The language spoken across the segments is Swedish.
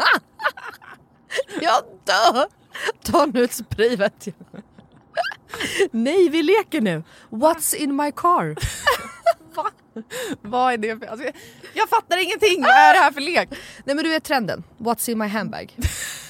Jag dör! Ta nu ett spray vet jag. Nej, vi leker nu. What's in my car? Va? Vad är det för... Alltså, jag, jag fattar ingenting! Vad är det här för lek? Nej men du är trenden. What's in my handbag?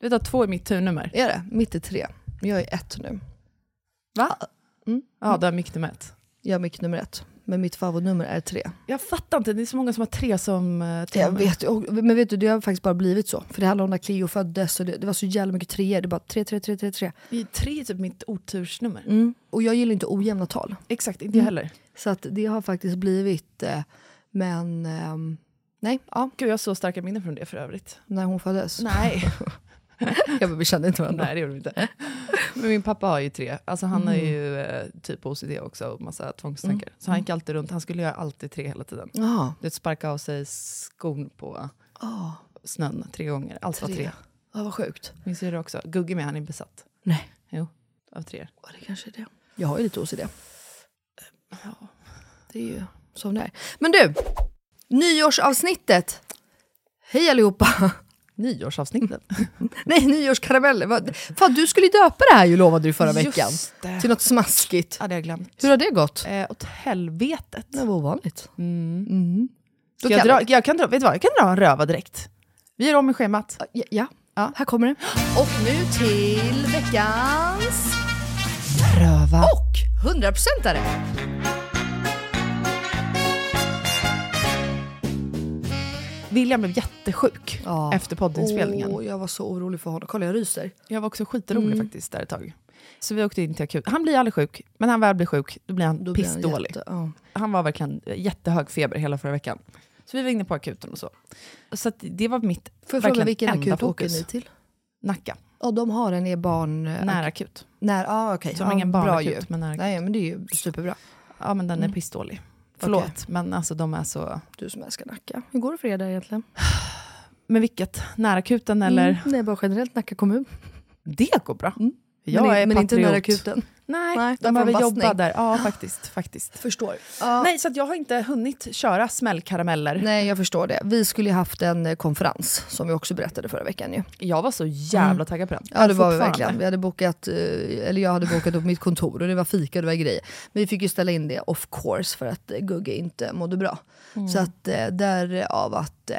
Du vet att två är mitt turnummer? Är det? Mitt är tre. Jag är ett nu. Va? Mm. Ja, du har mick nummer ett. Jag är mick nummer ett. Men mitt favoritnummer är tre. Jag fattar inte, det är så många som har tre som uh, Jag vet, och, men vet du, det har faktiskt bara blivit så. För det handlar om när Cleo föddes och det, det var så jävla mycket treor. Det är bara tre, tre, tre, tre, tre. Tre är typ mitt otursnummer. Mm. Och jag gillar inte ojämna tal. Exakt, inte jag heller. Så att det har faktiskt blivit, eh, men ehm, nej, ja, Gud, jag har så starka minnen från det för övrigt. när hon föddes. Nej. Ja, men vi kände inte varandra. Nej, det gjorde vi inte. Men min pappa har ju tre. Alltså han är ju eh, typ OCD också och massa tvångstankar. Så han gick alltid runt, han skulle göra alltid tre hela tiden. Ja, Du sparka av sig skon på snön tre gånger. Allt var Tre. tre. ja vad sjukt. Min syrra också. Gugge med, han är besatt. Nej, Jo, av tre. ja, det kanske är det. Jag har ju lite OCD. Det är ju som det är. Men du, nyårsavsnittet. Hej allihopa! Nyårsavsnittet. Nej, nyårskarameller. Fan, du skulle ju döpa det här ju lovade du förra Just veckan. det. Till något smaskigt. Ja, det har jag glömt. Hur har det gått? Eh, åt helvetet. Det var ovanligt. Mm. Mm. Ska jag, kan- dra, jag, kan dra, vet du vad, jag kan dra en röva direkt. Vi gör om i schemat. Ja, ja. Ja. här kommer det. Och nu till veckans Röva. och 100%are. William blev jättesjuk Ja. efter poddinspelningen. Åh, jag var så orolig för honom. Kolla, jag ryser. Jag var också skitorolig faktiskt där ett tag. Så vi åkte in till akut. Han blir aldrig sjuk, men när han väl blir sjuk då blir han Då blir han pissdålig. jätte- ja. Han var verkligen jättehög feber hela förra veckan. Så vi var inne på akuten och så. Så det var mitt Får jag fråga verkligen vilken enda akut åker ni till? Nacka. Ja, de har en i barn... Nära akut. När, ah, okej. Som ja, ingen bra barnakut, men nära akut. Nej, men det är ju superbra. Ja men den är Mm. pissdålig. Förlåt, men alltså de är så... Du som älskar Nacka. Hur går det för er där egentligen? Men vilket? Närakuten eller? Mm, nej, bara generellt Nacka kommun. Det går bra. Mm. Jag men, är men inte patriot. nära akuten. Nej, Nej, de behöver jobba där. Ja, faktiskt. faktiskt. Förstår. Ja. Nej, så att jag har inte hunnit köra smällkarameller. Nej, jag förstår det. Vi skulle ju haft en eh, konferens som vi också berättade förra veckan ju. Jag var så jävla taggad på den. Ja det var vi verkligen. Vi hade bokat, eh, eller jag hade bokat upp mitt kontor och det var fika och det var grejer. Men vi fick ju ställa in det of course för att eh, Gugge inte mådde bra. Så att därav att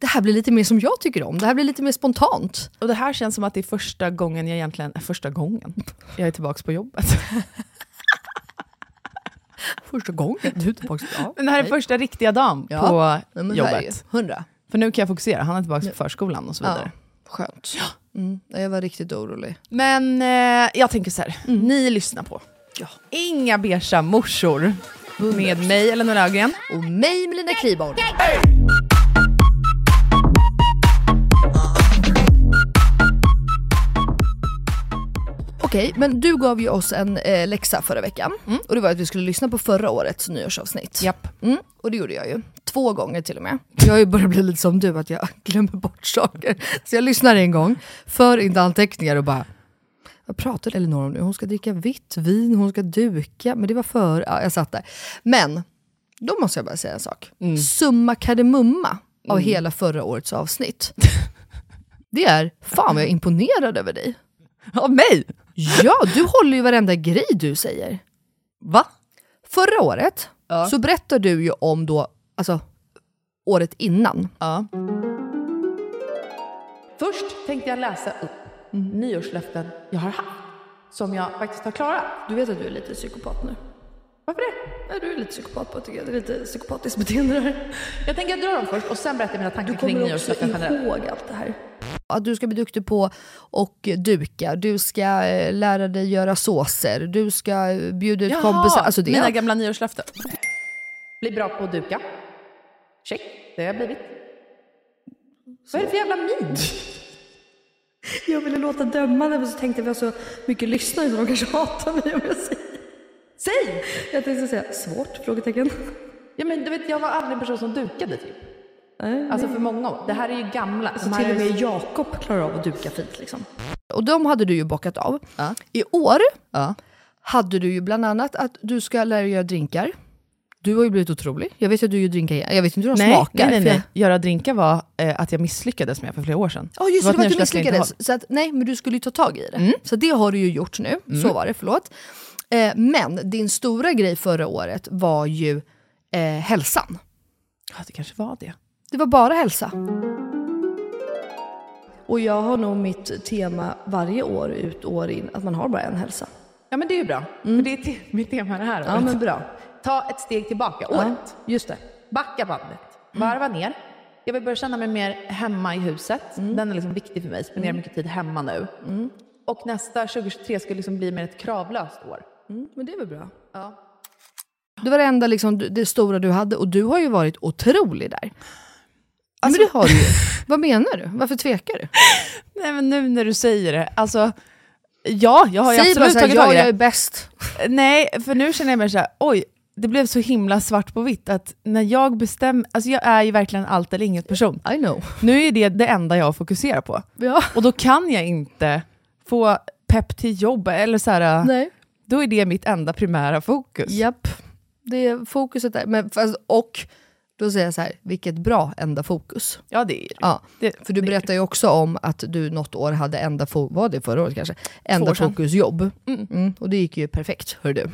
det här blir lite mer som jag tycker om. Det här blir lite mer spontant. Och det här känns som att det är första gången jag egentligen, första gången, jag är tillbaka på jobbet. Första gången du är tillbaka. Ja. Men det här är Nej. första riktiga dagen Ja. på ju. jobbet. Hundra. För nu kan jag fokusera, han är tillbaka på förskolan och så vidare. Ja, skönt. Mm. Jag var riktigt orolig. Men eh, jag tänker så här, ni lyssnar på. Ja. Inga beiga morsor Med mig, Elinor Löfgren. Och mig Melina Kriborn. Okej, men du gav ju oss en eh, läxa förra veckan. Och det var att vi skulle lyssna på förra årets nyårsavsnitt. Japp. Mm, och det gjorde jag ju. Två gånger till och med. Jag har ju börjat bli lite som du, att jag glömmer bort saker. Så jag lyssnar en gång, för inte anteckningar och bara vad pratar Elinor om nu? Hon ska dricka vitt vin, hon ska duka. Men det var för... Ja, jag satt där. Men, då måste jag bara säga en sak. Summa kardemumma av hela förra årets avsnitt. Det är, fan vad jag är imponerad över dig. Av mig? Ja, du håller ju varenda grej du säger. Va? Förra året så berättar du ju om då, alltså året innan. Ja. Först tänkte jag läsa upp nyårslöften jag har haft. Som jag faktiskt har klarat. Du vet att du är lite psykopat nu. Varför det? Nej, du är lite psykopat på tycker jag. Det är lite psykopatiskt beteende där. Jag tänker jag drar dem först och sen berättar jag mina tankar Du kring kommer också nyårslöften generellt. ihåg allt det här. Att du ska bli duktig på och duka, du ska eh, lära dig göra såser, du ska eh, bjuda ut kompisar. Alltså det. mina gamla nyårslöften. Bli bra på att duka. Check, det har jag blivit. Vad är det för jävla min? Jag ville låta dömande men så tänkte jag vi har så mycket lyssnare så de kanske hatar mig om jag säger. Säg! Jag tänkte säga svårt? Frågetecken. Ja, men du vet, jag var aldrig en person som dukade typ. Nej, Alltså för många år. Det här är ju gamla. Så här till och är- med Jakob klarar av att duka fint liksom. Och de hade du ju bockat av. Ja. I år Ja. hade du ju bland annat att du ska lära dig göra drinkar. Du har ju blivit otrolig. Jag vet att du gör drinkar, jag vet inte hur de Nej, smakar. nej, nej, för jag- nej. Göra drinkar var eh, att jag misslyckades med för flera år sedan. Ja just det, var det var att du misslyckades. Så att, nej, men du skulle ju ta tag i det. Mm. Så det har du ju gjort nu. Så var det, förlåt. Eh, men din stora grej förra året var ju eh, hälsan. Ja, det kanske var det. Det var bara hälsa. Och jag har nog mitt tema varje år ut år in, att man har bara en hälsa. Ja, men det är ju bra. För det är te- mitt tema det här Ja året. men bra. Ta ett steg tillbaka, Ja, året. just det. Backa bandet. Varva ner. Jag vill börja känna mig mer hemma i huset. Den är liksom viktig för mig. Spendera mycket tid hemma nu. Och nästa 2023 ska liksom bli mer ett kravlöst år. Men det är väl bra. Det var det enda liksom, det stora du hade och du har ju varit otrolig där. men det har du ju. Vad menar du? Varför tvekar du? Nej men nu när du säger det, alltså ja, jag har ju Säg bara absolut såhär, tagit ja tag i jag är det. bäst. Nej, för nu känner jag mig såhär, oj, det blev så himla svart på vitt att när jag bestämmer, alltså jag är ju verkligen allt eller inget person. I know. Nu är det det enda jag fokuserar på. Ja. Och då kan jag inte få pepp till jobb, eller så här, Nej. Då är det mitt enda primära fokus. Japp. Det är fokuset där. Men och då säger jag så här, vilket bra enda fokus. Ja, det är det. Ja, det. för du berättar ju också om att du något år hade enda fokus, var det förra året kanske? Enda fokusjobb. Mm. Mm, och det gick ju perfekt, hör du.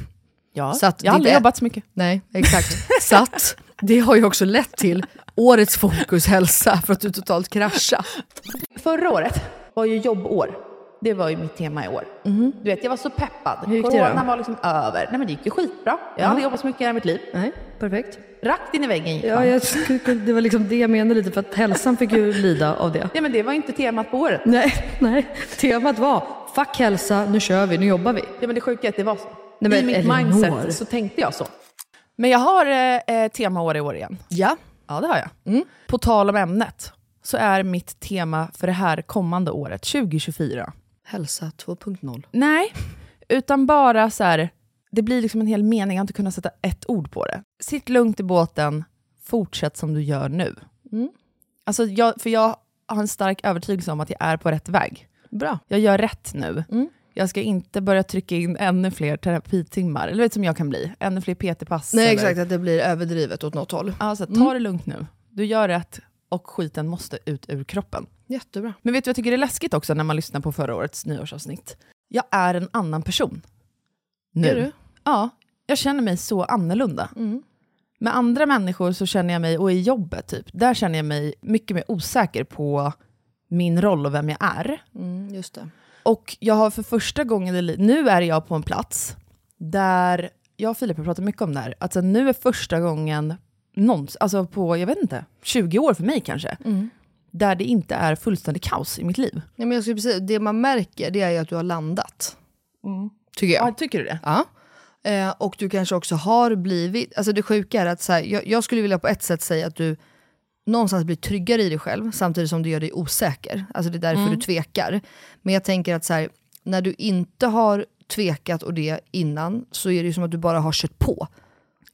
Ja, Så att jag har aldrig jobbat så mycket. Nej, exakt. så att det har ju också lett till årets fokus hälsa för att du totalt kraschade. Förra året var ju jobbår. Det var ju mitt tema i år. Du vet, jag var så peppad. Hur gick det då? Corona var liksom över. Nej men det gick ju skitbra. Jag har aldrig jobbat så mycket i hela mitt liv. Nej, perfekt. Rakt in i väggen gick Ja, man. jag, skulle- det var liksom det jag menade lite, för att hälsan fick ju lida av det. Nej men det var inte temat på året. Nej, nej. Temat var, fuck hälsa, nu kör vi, nu jobbar vi. Ja men det sjuka är att det var så. Nej, men I mitt Elinor. mindset så tänkte jag så. Men jag har eh, eh, temaår i år igen. Ja. Ja det har jag. På tal om ämnet så är mitt tema för det här kommande året, 2024, Hälsa 2.0. Nej, utan bara så här, det blir liksom en hel mening, jag har inte kunnat sätta ett ord på det. Sitt lugnt i båten, fortsätt som du gör nu. Mm. Alltså jag, för jag har en stark övertygelse om att jag är på rätt väg. Bra. Jag gör rätt nu. Mm. Jag ska inte börja trycka in ännu fler terapitimmar, eller vet som jag kan bli, ännu fler PT-pass. Nej eller- exakt, att det blir överdrivet åt något håll. Alltså, ta Mm. det lugnt nu. Du gör rätt och skiten måste ut ur kroppen. Jättebra. Men vet du vad jag tycker är läskigt också när man lyssnar på förra årets nyårsavsnitt? Jag är en annan person. Nu. Är du? Ja, jag känner mig så annorlunda. Mm. Med andra människor så känner jag mig, och i jobbet typ, där känner jag mig mycket mer osäker på min roll och vem jag är. Mm, just det. Och jag har för första gången i livet, nu är jag på en plats där, jag och Filip har pratat mycket om det här, att så nu är första gången någons, alltså på, jag vet inte, 20 år för mig kanske, där det inte är fullständig kaos i mitt liv. Nej, men jag skulle precis, det man märker det är ju att du har landat. Tycker jag. Ja, tycker du det? Ja. Eh, och du kanske också har blivit, alltså det sjuka är att så här, jag, jag skulle vilja på ett sätt säga att du någonstans blir tryggare i dig själv samtidigt som du gör dig osäker. Alltså det är därför du tvekar. Men jag tänker att så här, när du inte har tvekat och det innan så är det ju som att du bara har kört på.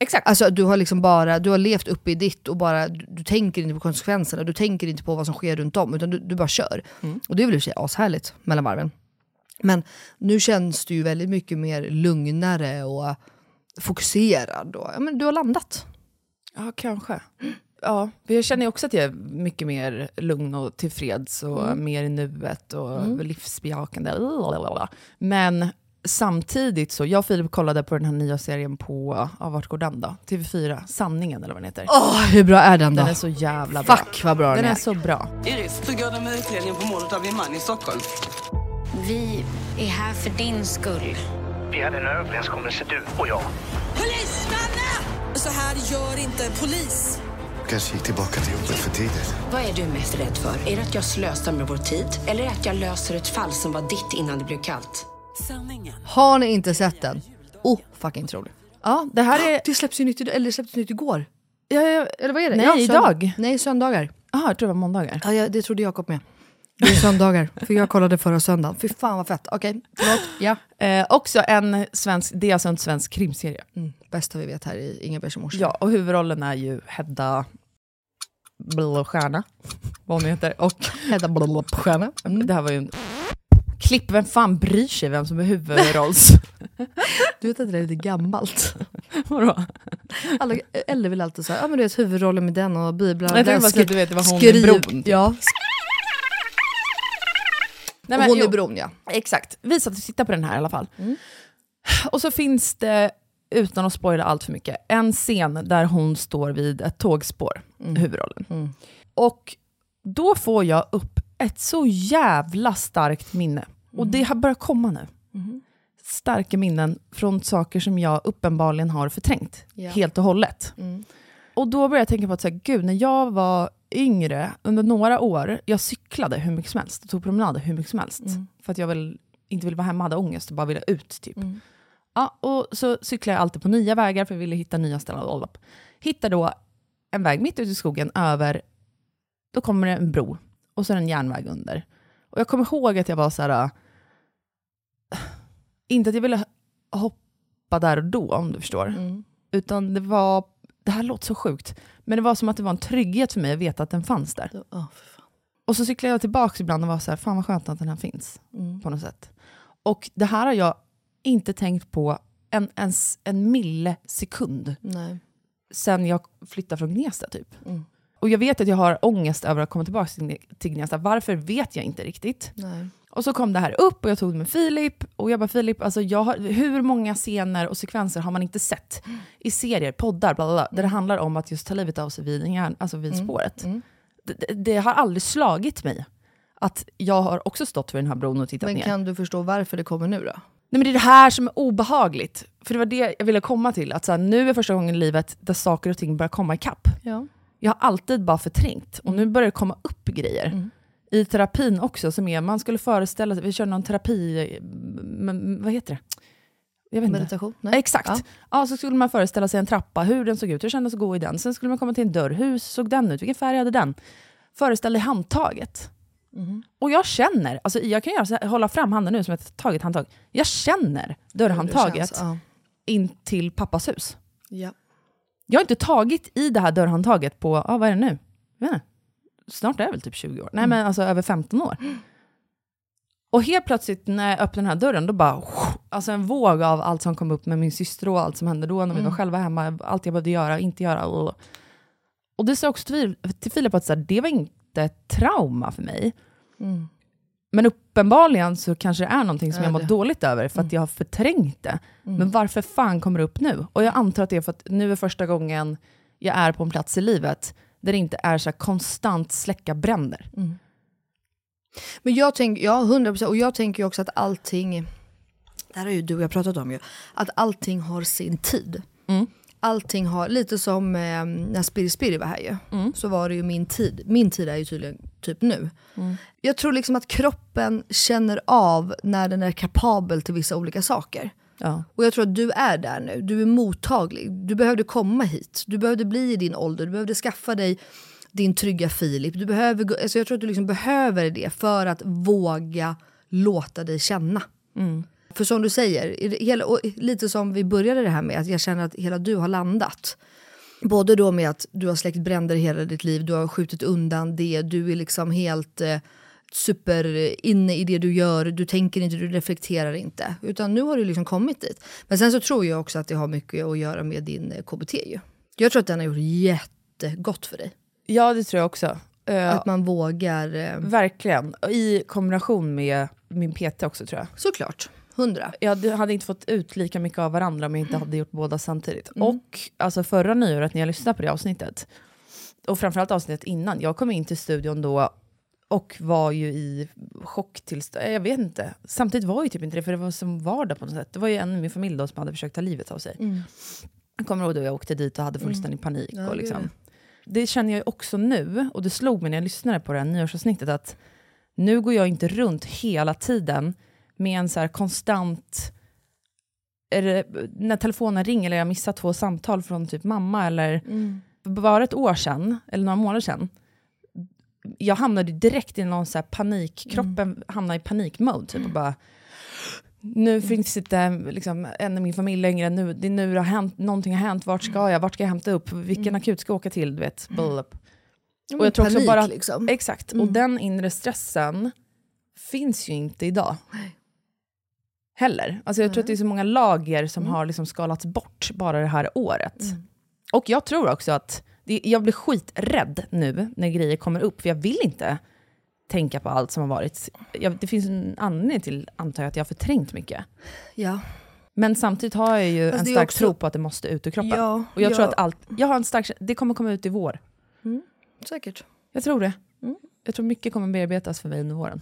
Exakt. Alltså du har liksom bara, du har levt uppe i ditt och bara, du, du tänker inte på konsekvenserna, du tänker inte på vad som sker runt om utan du, du bara kör. Och det är väl i och för sig ashärligt mellan varven. Men nu känns du ju väldigt mycket mer lugnare och fokuserad. Och, ja, men du har landat. Ja, kanske. Ja, för jag känner också att jag är mycket mer lugn och tillfreds och mer i nuet och livsbejakande. Men samtidigt så, jag och Filip kollade på den här nya serien på, ja, vart går den då? TV4, Sanningen eller vad den heter. Åh, hur bra är den då? Den är så jävla bra. Fuck vad bra den, Den är. är så bra. Iris, hur går det med utredningen på mordet av din man i Stockholm? Vi är här för din skull. Vi hade en överenskommelse du och jag. Polis, stanna! Så här gör inte polis. Kanske gick tillbaka till jobbet för tidigt. Vad är du mest rädd för? Är det att jag slösar med vår tid? Eller att jag löser ett fall som var ditt innan det blev kallt? Har ni inte sett den? Oh, fucking troligt. Ja, det här är... Det släpps ju nytt, idag- eller det släpps nytt igår. Ja, ja, Eller vad är det? Nej, Ja, idag. Nej, söndagar. Aha, jag tror det var måndagar. Ja, ja, det trodde Jakob med. Det är söndagar, för jag kollade förra söndagen. Fy fan vad fett. Okej, förlåt. Ja. Eh, också en svensk, det är alltså en svensk krimserie. Mm, bästa vi vet här i morse. Ja, och huvudrollen är ju Hedda Blåstjärna, vad hon heter. Och Hedda Blåstjärna. Mm. det här var ju en klipp, vem fan bryr sig vem som är huvudrolls... Du vet att det där är lite gammalt. Vadå? Alla äldre vill alltid säga, ja men du vet huvudrollen med den och biblar. Jag tänkte bara att du vet, det var hon i bron. typ. Ja, Nej, men, hon jo, i bron ja. Exakt, vi satt och tittade på den här i alla fall. Och så finns det, utan att spoila allt för mycket, en scen där hon står vid ett tågspår, huvudrollen. Och då får jag upp ett så jävla starkt minne. Och det har börjat komma nu. Starka minnen från saker som jag uppenbarligen har förträngt Ja. helt och hållet. Och då började jag tänka på att så här, gud, när jag var yngre, under några år, jag cyklade hur mycket som helst, tog promenader hur mycket som helst. För att jag väl inte ville vara hemma, hade ångest och bara ville ut. typ. Ja, och så cyklade jag alltid på nya vägar för jag ville hitta nya ställen att på. Hittar då en väg mitt ute i skogen över, då kommer det en bro och så är det en järnväg under. Och jag kommer ihåg att jag var så här, inte att jag ville hoppa där och då om du förstår. Utan det var, det här låter så sjukt, men det var som att det var en trygghet för mig att veta att den fanns där. Oh. Och så cyklade jag tillbaka ibland och var så här, fan vad skönt att den här finns. På något sätt. Och det här har jag inte tänkt på en, ens en millisekund Nej. sen jag flyttade från Gnesta typ. Och jag vet att jag har ångest över att komma tillbaka till, till Gnesta. Varför vet jag inte riktigt. Nej. Och så kom det här upp och jag tog det med Filip. Och jag bara, Filip, alltså jag har, hur många scener och sekvenser har man inte sett i serier, poddar, bla bla, bla där det handlar om att just ta livet av sig vid, hjärn, alltså vid spåret. Det, det, det har aldrig slagit mig att jag har också stått vid den här bron och tittat Men ner. kan du förstå varför det kommer nu då? Nej, men det är det här som är obehagligt. För det var det jag ville komma till. Att så här, nu är första gången i livet där saker och ting börjar komma ikapp. Ja. Jag har alltid bara förträngt. Och nu börjar det komma upp grejer. I terapin också, som är, man skulle föreställa sig, vi kör någon terapi, men, vad heter det? Meditation? Nej. Exakt. Ja. Ja. så skulle man föreställa sig en trappa, hur den såg ut, hur det kändes att gå i den. Sen skulle man komma till en dörr, hur såg den ut, vilken färg hade den? Föreställ dig handtaget. Mhm. Och jag känner, alltså jag kan göra så här, hålla fram handen nu som ett taget handtag. Jag känner dörrhandtaget känns, ja. in till pappas hus. Ja. Jag har inte tagit i det här dörrhandtaget på, ah, vad är det nu? Inte. Snart är det väl typ 20 år. Nej men alltså över 15 år. Och helt plötsligt när jag öppnar den här dörren, då bara, alltså en våg av allt som kom upp med min syster och allt som hände då när vi var själva hemma, allt jag behövde göra, inte göra. Och, och det sa också till, till Filip att så här, det var inte ett trauma för mig. Men uppenbarligen så kanske det är någonting som Är jag mår dåligt över för att jag har förträngt det. Men varför fan kommer det upp nu? Och jag antar att det är för att nu är första gången jag är på en plats i livet där det inte är så här konstant släcka bränder. Men jag tänker, ja 100% och jag tänker också att allting, det här har ju du och jag pratat om ju, att allting har sin tid. Mm. Allting har, lite som eh, när Spiri Spiri var här ju, så var det ju min tid. Min tid är ju tydligen typ nu. Jag tror liksom att kroppen känner av när den är kapabel till vissa olika saker. Ja. Och jag tror att du är där nu. Du är mottaglig. Du behövde komma hit. Du behövde bli i din ålder. Du behövde skaffa dig din trygga Filip. Du behöver, alltså jag tror att du liksom behöver det för att våga låta dig känna. För som du säger, hela, lite som vi började det här med, att jag känner att hela du har landat. Både då med att du har släckt bränder hela ditt liv, du har skjutit undan det, du är liksom helt eh, super inne i det du gör, du tänker inte, du reflekterar inte. Utan nu har du liksom kommit dit. Men sen så tror jag också att det har mycket att göra med din eh, KBT ju. Jag tror att den har gjort jättegott för dig. ja, det tror jag också. Eh, Att man vågar... Eh, Verkligen. I kombination med min PT också tror jag. såklart, hundra. Jag hade- inte fått ut lika mycket av varandra om jag inte hade gjort båda samtidigt. Och alltså förra nyåret när jag lyssnade på det avsnittet, och framförallt avsnittet innan, jag kom in till studion då och var ju i chocktillstånd, jag vet inte. Samtidigt var ju typ inte det, för det var som vardag på något sätt. Det var ju en i min familj då som hade försökt ta livet av sig. Jag kommer ihåg då jag åkte dit och hade fullständig panik. Ja, och gud, liksom. ja. Det känner jag ju också nu, och det slog mig när jag lyssnade på det här nyårsavsnittet, att nu går jag inte runt hela tiden med en så här konstant... Det, när telefonen ringer eller jag missar två samtal från typ mamma eller bara ett år sedan, eller några månader sedan, jag hamnade direkt i någon så här panik, kroppen hamnade i panikmode. Typ, och bara, nu finns inte liksom, en i min familj längre, nu, det är nu det har hänt, någonting har hänt, vart ska jag, vart ska jag hämta upp, vilken akut ska jag åka till, du vet. Blub. Och jag tror också panik bara, liksom. Exakt, och den inre stressen finns ju inte idag. Heller. Alltså jag tror att det är så många lager som har liksom skalats bort bara det här året. Och jag tror också att det, jag blir skiträdd nu när grejer kommer upp, för jag vill inte tänka på allt som har varit. Jag, det finns en anledning till, antar jag, att jag har förträngt mycket. Ja. Men samtidigt har jag ju Fast en stark också- tro på att det måste ut ur kroppen. Ja, och jag tror ja. att allt, jag har en stark det kommer komma ut i vår. Säkert. Jag tror det. Mm. Jag tror mycket kommer bearbetas för mig under våren.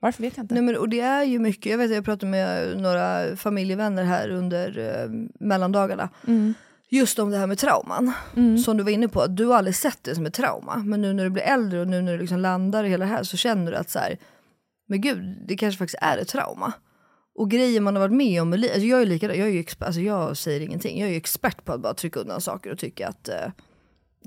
Varför vet jag inte. Nej, men, och det är ju mycket, jag vet att jag pratade med några familjevänner här under eh, mellandagarna. Mm. Just om det här med trauman. Som du var inne på, du har aldrig sett det som ett trauma. Men nu när du blir äldre och nu när du liksom landar i hela det här så känner du att så här, men gud, det kanske faktiskt är ett trauma. Och grejer man har varit med om alltså jag är likadan, jag, är ju exper, alltså jag säger ingenting. Jag är ju expert på att bara trycka undan saker och tycka att eh,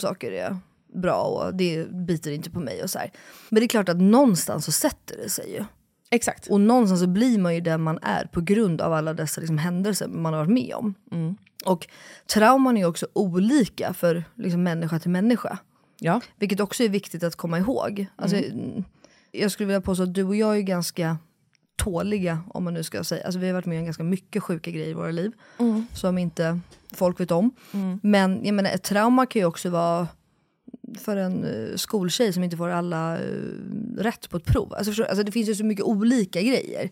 saker är bra och det biter inte på mig och så här. Men det är klart att någonstans så sätter det sig ju. Exakt. Och någonstans så blir man ju den man är på grund av alla dessa liksom händelser man har varit med om. Och trauman är också olika för liksom människa till människa. Ja. Vilket också är viktigt att komma ihåg. Alltså, mm, Jag skulle vilja påstå att du och jag är ganska tåliga, om man nu ska säga. Alltså, vi har varit med om ganska mycket sjuka grejer i våra liv. Som inte folk vet om. Men jag menar, ett trauma kan ju också vara för en uh, skoltjej som inte får alla eh, rätt på ett prov. Alltså, förstår, du? alltså, det finns ju så mycket olika grejer.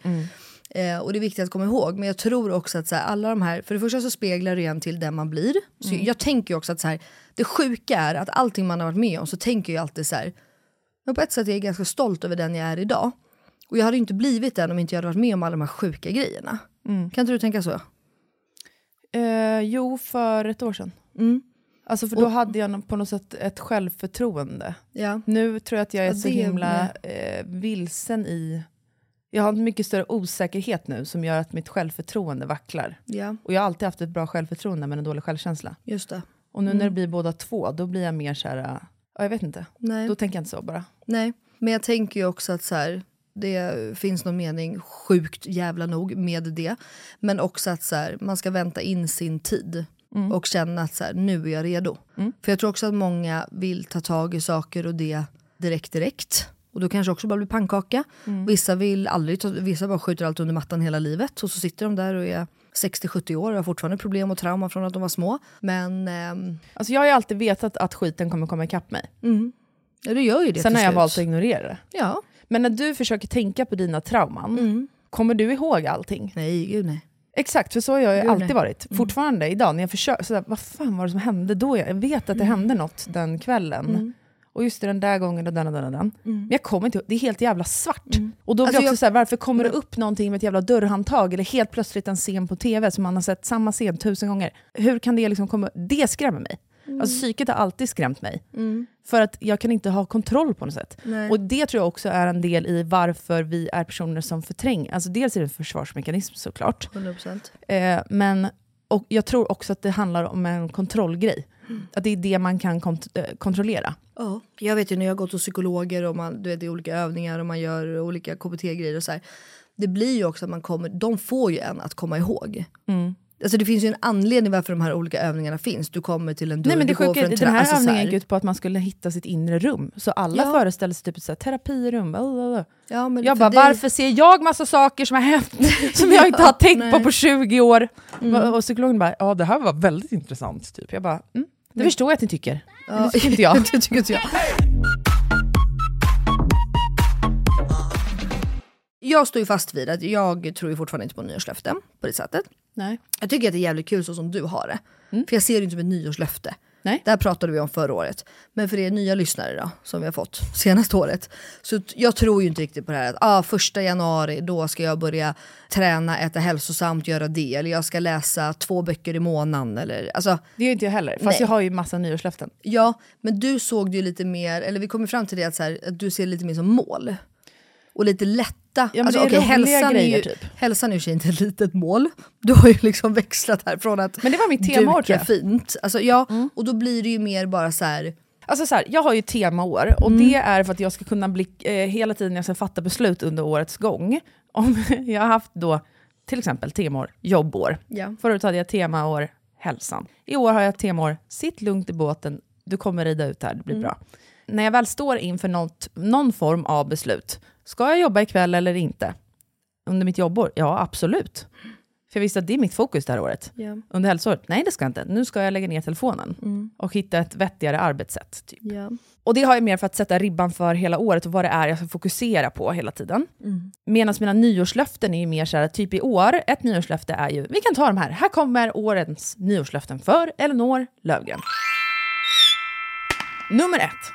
Eh, och det är viktigt att komma ihåg. Men jag tror också att så här, alla de här, för det första så speglar det en till den man blir. Så Jag tänker också att så här, det sjuka är att allting man har varit med om så tänker jag alltid så här, men på ett sätt är jag ganska stolt över den jag är idag. Och jag hade inte blivit den om inte jag hade varit med om alla de här sjuka grejerna. Kan inte du tänka så? Eh, jo, för ett år sedan. Mm. Alltså för då hade jag på något sätt ett självförtroende. Ja. Nu tror jag att jag är Ja, så himla eh, vilsen i... Jag har en mycket större osäkerhet nu som gör att mitt självförtroende vacklar. Ja, Och jag har alltid haft ett bra självförtroende men en dålig självkänsla. just det. Och nu Mm. när det blir båda två, då blir jag mer så här... äh, Ja, jag vet inte. Nej. Då tänker jag inte så bara. Nej, men jag tänker ju också att så här, det finns någon mening, sjukt jävla nog, med det. Men också att så här, man ska vänta in sin tid och känna att så här, nu är jag redo. För jag tror också att många vill ta tag i saker och det direkt direkt. Och då kanske också bara blir pannkaka. Vissa vill aldrig ta, vissa bara skjuter allt under mattan hela livet. Och så sitter de där och är 60-70 år och har fortfarande problem och trauma från att de var små. Men ehm, Alltså jag har ju alltid vetat att skiten kommer komma ikapp mig. ja, det gör ju det Sen har jag slut. valt att ignorera det. Ja. Men när du försöker tänka på dina trauman, Mm. kommer du ihåg allting? Nej, gud nej. Exakt, för så har jag Gud, alltid nej. varit. Fortfarande idag när jag försöker, sådär, vad fan var det som hände då? Jag vet att det hände något den kvällen. Och just det, den där gången och den och den och den. Men jag kommer inte det är helt jävla svart. Och då blir Alltså jag också såhär, varför kommer det upp någonting med ett jävla dörrhandtag eller helt plötsligt en scen på tv som man har sett samma scen tusen gånger? Hur kan det liksom komma, det skrämmer mig. Alltså psyket har alltid skrämt mig. Mm. För att jag kan inte ha kontroll på något sätt. Nej. Och det tror jag också är en del i varför vi är personer som förtränger. Alltså dels är det en försvarsmekanism såklart. 100%. Eh, men och jag tror också att det handlar om en kontrollgrej. Att det är det man kan kont- eh, kontrollera. Ja. Jag vet ju när jag har gått hos psykologer och man, du vet, det är olika övningar och man gör olika KBT-grejer och så här. Det blir ju också att man kommer, de får ju en att komma ihåg. Mm. Alltså det finns ju en anledning varför de här olika övningarna finns. Du kommer till en dörr, Nej, men det du går tra- den här alltså övningen gick ut på att man skulle hitta sitt inre rum. Så alla Ja. föreställer sig typ ett så här terapirum. blablabla. Ja, men Jag bara, dig- varför ser jag massa saker som har hänt som jag inte har tänkt på nej. på 20 år? Mm. Och psykologen bara, ja det här var väldigt intressant. Typ. Jag bara, mm, det Mm. förstår jag att ni tycker. Men Ja. det tycker inte jag. det tycker inte jag. Jag står ju fast vid att jag tror ju fortfarande inte på nyårslöften på det sättet. Nej. Jag tycker att det är jävligt kul så som du har det. För jag ser det inte som ett nyårslöfte. Nej. Det här pratade vi om förra året. Men för er nya lyssnare då, som vi har fått senaste året. Så jag tror ju inte riktigt på det här att ah, första januari då ska jag börja träna, äta hälsosamt, göra det. Eller jag ska läsa två böcker i månaden. Eller, alltså, Det gör inte jag heller, fast Nej. jag har ju massa nyårslöften. Ja, men du såg det ju lite mer, eller vi kom fram till det att, så här, att du ser det lite mer som mål. Och lite lätta. men alltså, är roliga hälsan, är grejer, ju, typ. hälsan är ju inte ett litet mål. Du har ju liksom växlat här från att Men det var mitt temaår, duka jag. fint. Alltså, ja, Och då blir det ju mer bara så här. Alltså så här, jag har ju temaår och Mm. det är för att jag ska kunna bli, eh, hela tiden jag ska fatta beslut under årets gång. Om jag har haft då till exempel temaår jobbår. Ja. Förut hade jag temaår hälsan. I år har jag temaår sitt lugnt i båten, du kommer rida ut här, det blir Mm. bra. När jag väl står inför något, någon form av beslut, ska jag jobba ikväll eller inte? Under mitt jobbår? Ja, absolut. För jag visste att det är mitt fokus det här året. Ja. Under hälsoåret? Nej, det ska jag inte. Nu ska jag lägga ner telefonen Mm. och hitta ett vettigare arbetssätt. Typ. Ja. Och det har jag mer för att sätta ribban för hela året och vad det är jag ska fokusera på hela tiden. Mm. Medan mina nyårslöften är ju mer så här, typ i år, ett nyårslöfte är ju, vi kan ta de här, här kommer årets nyårslöften för Elinor Lövgren. Nummer ett,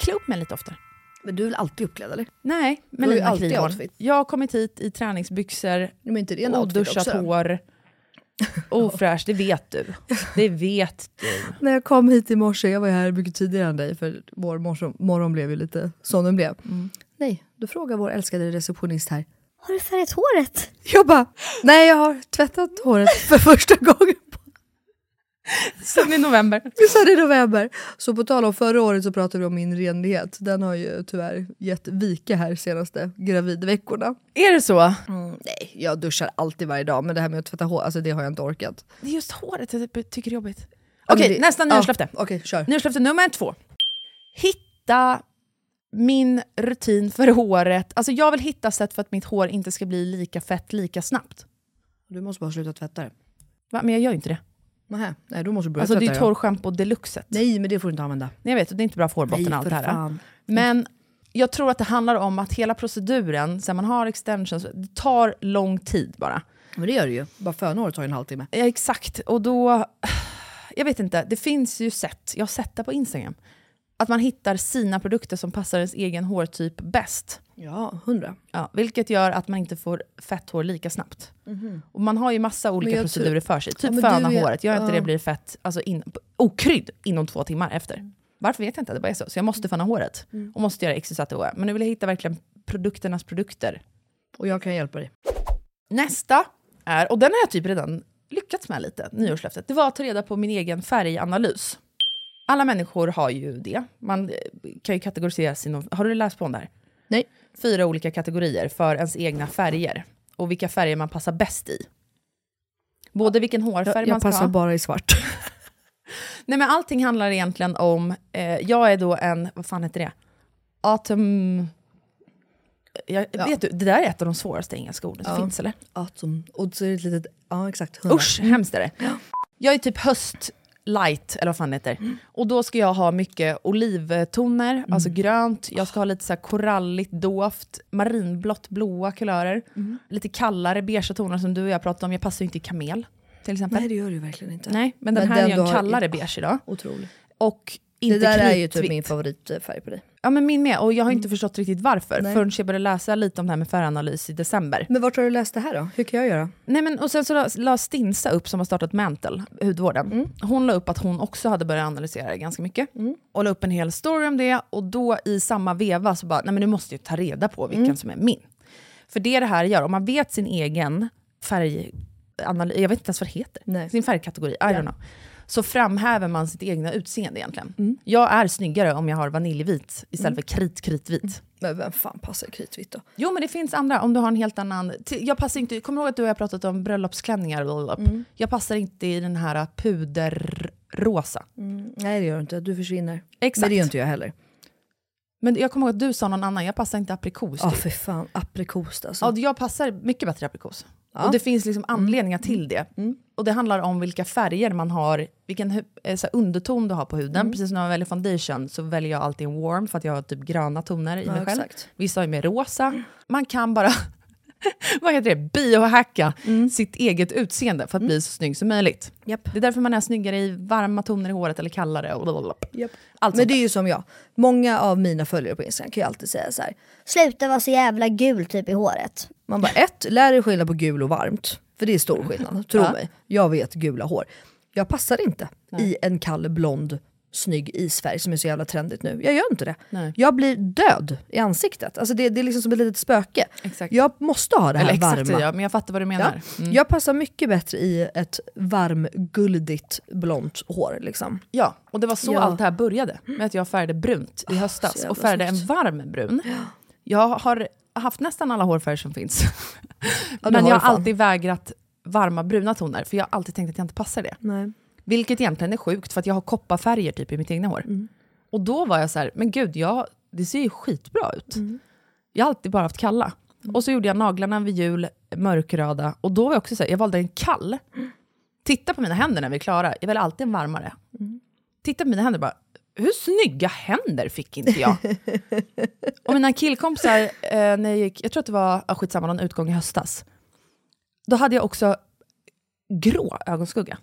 klä upp mig lite oftare. Men du är väl alltid uppklädd eller? Nej, Du har ju Melina alltid outfit. Jag har kommit hit i träningsbyxor, Men inte det är oduschat också, hår, ofräscht, det vet du. Det vet du. När jag kom hit i morse, jag var här mycket tidigare än dig för vår morgon, morgon blev ju lite som den blev. Nej, då frågar vår älskade receptionist här. Har du färgat håret? Jag bara, nej jag har tvättat håret för första gången Sen i november. Sen i november. Så på tal om förra året så pratade vi om min renlighet. Den har ju tyvärr gett vika här senaste gravidveckorna. Är det så? Mm, nej, jag duschar alltid varje dag men det här med att tvätta hår, alltså det har jag inte orkat. Det är just håret jag typ tycker är jobbigt. Ja, Okej, det- nästa ja, nyårslöfte. Okej, kör. Nyårslöfte nummer två. Hitta min rutin för håret. Alltså jag vill hitta sätt för att mitt hår inte ska bli lika fett lika snabbt. Du måste bara sluta tvätta det. Va? Men jag gör ju inte det. Nähä, nej då måste du börja Alltså det är torrschampo deluxet. Nej men det får du inte använda. Nej, jag vet, och det är inte bra för hårbotten allt det här. fan. Men jag tror att det handlar om att hela proceduren, sen man har extensions, det tar lång tid bara. Men det gör det ju. Bara fönhåret tar ju en halvtimme. Ja, exakt. Och då... Jag vet inte, det finns ju sätt, jag har sett det på Instagram, att man hittar sina produkter som passar ens egen hårtyp bäst. Ja, hundra. Ja, vilket gör att man inte får fett hår lika snabbt. Mhm. Och man har ju massa olika jag procedurer för sig. Typ men föna är- håret, gör inte ja. det blir fett alltså in, okrydd inom två timmar efter. Varför vet jag inte, det bara är så. Så jag måste föna håret Mm. och måste göra hår. Men nu vill jag hitta verkligen produkternas produkter. Och jag kan hjälpa dig. Nästa är, och den har jag typ redan lyckats med lite, nyårslöftet. Det var att ta reda på min egen färganalys. Alla människor har ju det. Man eh, kan ju kategorisera sin... Har du läst på om det här? Nej. Fyra olika kategorier för ens egna färger. Och vilka färger man passar bäst i. Både vilken hårfärg Jag, man jag ska passar ha. bara i svart. Nej men allting handlar egentligen om, eh, jag är då en, vad fan heter det? Autumn... Jag, Ja. Vet du, det där är ett av de svåraste engelska orden som Ja. finns eller? Atom. Och så är det ett litet, ja exakt. hundra. Usch, hemskt är det. Jag är typ höst light, eller vad fan det heter. Mm. Och då ska jag ha mycket olivtoner, alltså grönt. Jag ska ha lite så här koralligt doft, marinblått, blåa kulörer. Mm. Lite kallare beigea toner som du och jag pratade om. Jag passar ju inte i kamel, till exempel. Nej det gör du verkligen inte. Nej, men den Men här den är ju en har- kallare beige idag. Otroligt. Och inte det där är ju typ min favoritfärg på dig. Ja men min med, och jag har inte förstått riktigt varför Nej. förrän jag började läsa lite om det här med färganalys i december. Men vart har du läst det här då? Hur kan jag göra? Nej, men, och sen så la, la Stinsa upp, som har startat Mantle, hudvården. Hon la upp att hon också hade börjat analysera det ganska mycket. Och la upp en hel story om det. Och då i samma veva så bara, nej men du måste ju ta reda på vilken som är min. För det det här gör, om man vet sin egen färg... Jag vet inte ens vad det heter. Nej. Sin färgkategori, I don't know. Så framhäver man sitt egna utseende egentligen. Jag är snyggare om jag har vaniljvit istället för kritkritvit. Men vem fan passar kritvitt då? Jo men det finns andra, om du har en helt annan... Jag passar inte, kommer ihåg att du och jag pratat om bröllopsklänningar? blablabla? Jag passar inte i den här puderrosa. Nej det gör du inte, du försvinner. Exakt. Men det gör inte jag heller. Men jag kommer ihåg att du sa någon annan, jag passar inte aprikos. Ja typ. för fan, aprikost alltså. Ja, jag passar mycket bättre aprikos. Ja. Mm. Och det finns liksom anledningar till det. Och det handlar om vilka färger man har, vilken eh, så underton du har på huden. Mm. Precis som när man väljer foundation så väljer jag alltid en warm för att jag har typ gröna toner i Ja, mig själv. exakt. Vissa har ju mer rosa. Man kan bara vad heter det? biohacka sitt eget utseende för att bli så snygg som möjligt. Mm. Japp. Det är därför man är snyggare i varma toner i håret eller kallare. Och. Japp. Allt Men det är ju som jag. Många av mina följare på Instagram kan ju alltid säga så här. Sluta vara så jävla gul typ i håret. Man bara ett, lär dig skilja på gul och varmt. För det är stor skillnad, tro Ja. mig. Jag vet gula hår. Jag passar inte i en kall blond snygg isfärg som är så jävla trendigt nu. Jag gör inte det. Nej. Jag blir död i ansiktet. Alltså det, det är liksom som ett litet spöke. Exakt. Jag måste ha det här Eller exakt varma. jag, men jag fattar vad du menar. Ja. Mm. Jag passar mycket bättre i ett varmguldigt blont hår. Liksom. Ja, och det var så Ja. allt det här började. Med att jag färgade brunt i höstas så jävla och färgade en snyggt. varm brun. Jag har haft nästan alla hårfärger som finns. Ja, Men jag har alltid vägrat varma bruna toner, för jag har alltid tänkt att jag inte passar det. Nej. Vilket egentligen är sjukt, för jag har kopparfärger typ i mitt egna hår. Mm. Och då var jag så här, men gud, jag, det ser ju skitbra ut. Mm. Jag har alltid bara haft kalla. Och så gjorde jag naglarna vid jul mörkröda. Och då var jag också så här, jag valde en kall. Titta på mina händer när vi är klara, jag väljer alltid en varmare. Mm. Titta på mina händer bara, hur snygga händer fick inte jag? och mina killkompisar, eh, när jag gick, jag tror att det var, ah, skitsamma, någon utgång i höstas. Då hade jag också grå ögonskugga.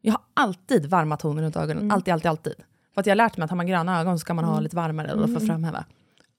Jag har alltid varma toner runt ögonen, alltid, alltid, alltid. För att jag har lärt mig att har man gröna ögon så ska man ha lite varmare eller för att framhäva.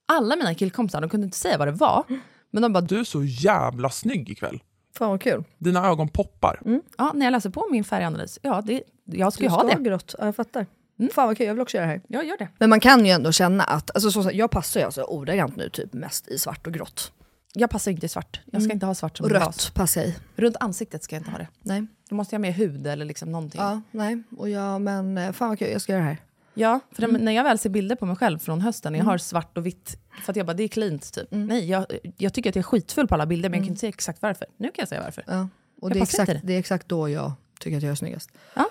Alla mina killkompisar, de kunde inte säga vad det var, men de bara, Du är så jävla snygg ikväll. Fan vad kul. Dina ögon poppar. ja, när jag läser på min färganalys, ja, det, jag ska Du ju ha ska det. ha grått, ja, jag fattar. Fan vad kul, jag vill också göra det här. Jag gör det. Men man kan ju ändå känna att, alltså, så, jag passar ju alltså ordagrant nu typ mest i svart och grått. Jag passar inte i svart. Jag ska inte ha svart som rött bas. passar jag i. Runt ansiktet ska jag inte ha det. Nej. Då måste jag ha med hud eller liksom någonting. Ja, nej. Och jag, men eh, fan vad kul, jag ska göra det här. Ja, för Mm. när jag väl ser bilder på mig själv från hösten, när jag har svart och vitt, för att jag bara, det är cleant typ. Mm. Nej, jag, jag tycker att jag är skitfull på alla bilder, men jag kan inte säga exakt varför. Nu kan jag säga varför. Ja. Och det är, exakt, det är exakt då jag tycker att jag är snyggast. Ja.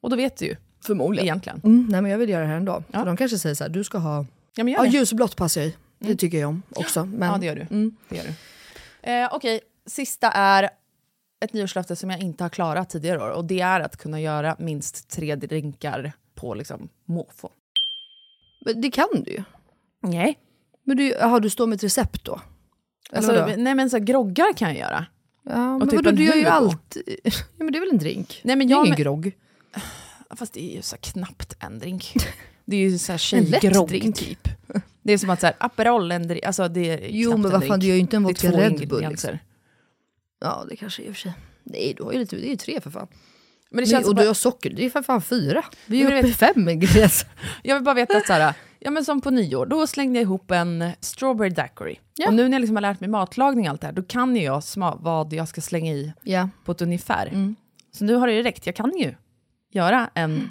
Och då vet du ju. Förmodligen. Egentligen. Mm, nej men jag vill göra det här ändå. Ja. För de kanske säger så här, du ska ha... Ja, men gör Ja, det. ljusblått passar jag i. Det tycker jag om också. Men, Ja, det gör du. Mm. Det gör du. Eh, Okej, sista är ett nyårslöfte som jag inte har klarat tidigare år. Och det är att kunna göra minst tre drinkar på liksom, måfå. Men det kan du ju. Nej. Men du, aha, du står med ett recept då? Alltså, nej men så här, groggar kan jag göra. Ja, men typ vadå, du gör ju allt. Ja, men det är väl en drink? Nej, men det är jag ingen men- grogg. Fast det är ju så knappt en drink. Det är ju så här tjejgrogg typ. Det är som att så här, Aperol, en drink, alltså det är Jo knappt men en vad fan, du gör ju inte en vodka Red Bull. Liksom. Ja det kanske är i och för sig. Nej du har ju lite, det är ju tre för fan. Men det känns och bara- du har socker, det är för fan fyra. Vi är uppe i fem ingredienser. Jag vill bara veta att så här, ja men som på nyår, då slängde jag ihop en strawberry daiquiri. Ja. Och nu när jag liksom har lärt mig matlagning och allt det här, då kan ju jag sma- vad jag ska slänga i Ja. på ett ungefär. Mm. Så nu har det ju räckt, jag kan ju göra en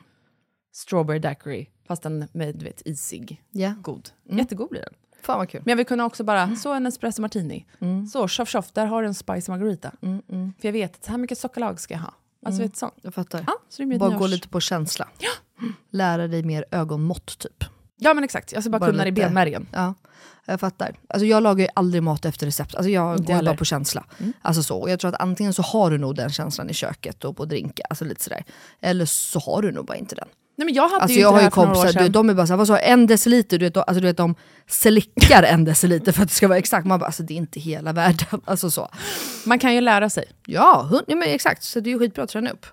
strawberry daiquiri, fast en med vet, isig, Ja. god. Mm. Jättegod blir den. Fan vad kul. Men jag vill kunna också bara, så en espresso martini. Så, tjoff tjoff, där har du en spicy margarita. Mm, mm. För jag vet att så här mycket sockerlag ska jag ha. Alltså Mm. vet sånt. Jag fattar. Ja, så Bara nyårs- gå lite på känsla. Lära dig mer ögonmått typ. Ja men exakt, jag ska bara, Bara kunna det i lite- benmärgen. Ja, jag fattar. Alltså jag lagar ju aldrig mat efter recept. Alltså jag Inte går heller. bara på känsla. Mm. Alltså så. Och jag tror att antingen så har du nog den känslan i köket och på drinka, alltså lite sådär. Eller så har du nog bara inte den. Nej men jag hade Alltså ju jag har ju kompisar, du, de är bara såhär, vad sa en deciliter? Du vet, alltså du vet de slickar en deciliter för att det ska vara exakt. Man bara, alltså det är inte hela världen. Alltså så. Man kan ju lära sig. Ja, hund, men exakt. Så det är ju skitbra att träna upp.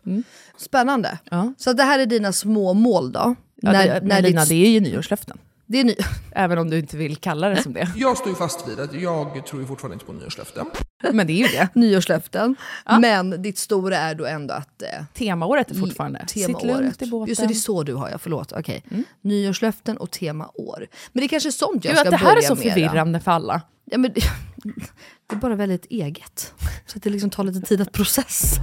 Spännande. Ja. Så det här är dina små mål då? Ja, det, men Lina, ditt- det är ju nyårslöften. Det är ny... Även om du inte vill kalla det som det. Jag står ju fast vid att jag tror ju fortfarande inte på nyårslöften. Men det är ju det. Nyårslöften. Men ditt stora är då ändå att... Eh, Temaåret är fortfarande. Sitt lugnt temaåret. i båten. Just det, det är så du har ja, förlåt. Okej. Nyårslöften och temaår. Men det är kanske sånt jag Du, ska att det börja här är så med. förvirrande för alla. Ja, men det, det är bara väldigt eget. Så att det liksom tar lite tid att processa.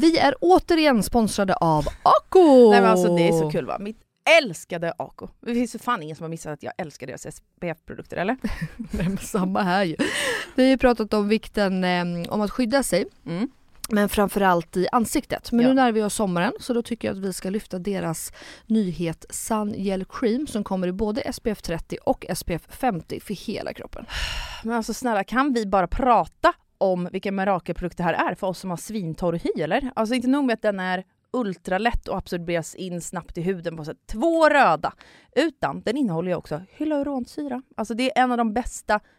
Vi är återigen sponsrade av Ako! Nej men alltså det är så kul va. Mitt älskade Ako. Det finns för fan ingen som har missat att jag älskar deras SPF-produkter eller? Nej, men samma här ju. Vi har ju pratat om vikten eh, om att skydda sig. Mm. Men framförallt i ansiktet. Men Ja. nu närmar vi oss sommaren så då tycker jag att vi ska lyfta deras nyhet Sun Gel Cream som kommer i både SPF 30 och SPF 50 för hela kroppen. Men alltså snälla kan vi bara prata om vilken mirakelprodukt det här är för oss som har svintorr hy eller? Alltså inte nog med att den är ultralätt och absorberas in snabbt i huden på sätt. Två röda! Utan den innehåller ju också hyaluronsyra. Alltså det är en av de bästa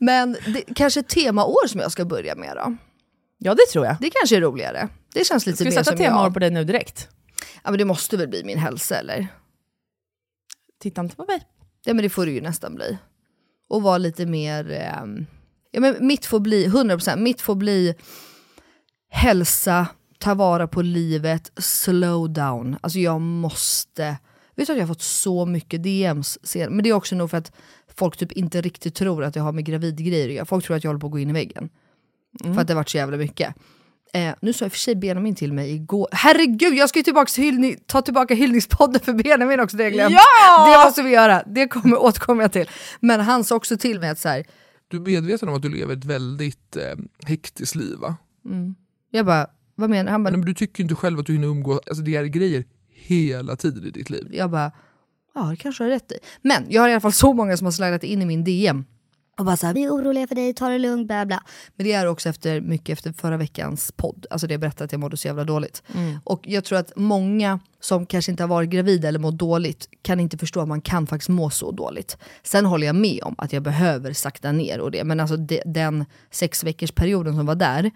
Men det, kanske ett temaår som jag ska börja med då? Ja det tror jag. Det kanske är roligare. Det känns lite Ska vi mer sätta som temaår jag. på dig nu direkt? Ja men det måste väl bli min hälsa eller? Titta inte på mig. Ja men det får det ju nästan bli. Och vara lite mer... ehm, ja men mitt får bli, 100% mitt får bli hälsa, ta vara på livet, slow down. Alltså jag måste... Vet du att jag har fått så mycket DMs sen, men det är också nog för att folk typ inte riktigt tror att jag har med gravidgrejer att göra. Folk tror att jag håller på att gå in i väggen. För att det har varit så jävla mycket. Eh, nu sa i och för sig Benjamin till mig igår. Herregud, jag ska ju tillbaka till hyllning, ta tillbaka hyllningspodden för Benjamin också, det har jag glömt. Ja! Det måste vi göra, det kommer, återkommer jag till. Men han sa också till mig att så här, Du är medveten om att du lever ett väldigt eh, hektiskt liv va? mm. jag bara, vad menar han? Bara, Men du tycker inte själv att du hinner umgås, alltså det är grejer hela tiden i ditt liv. Jag bara, ja det kanske har rätt i. Men jag har i alla fall så många som har slidat in i min DM Och bara så här, vi är oroliga för dig, ta det lugnt, bla bla. Men det är också efter, mycket efter förra veckans podd. Alltså det jag berättade att jag mådde så jävla dåligt. Mm. Och jag tror att många som kanske inte har varit gravida eller mått dåligt kan inte förstå att man kan faktiskt må så dåligt. Sen håller jag med om att jag behöver sakta ner och det. Men alltså de, den sex veckors perioden som var där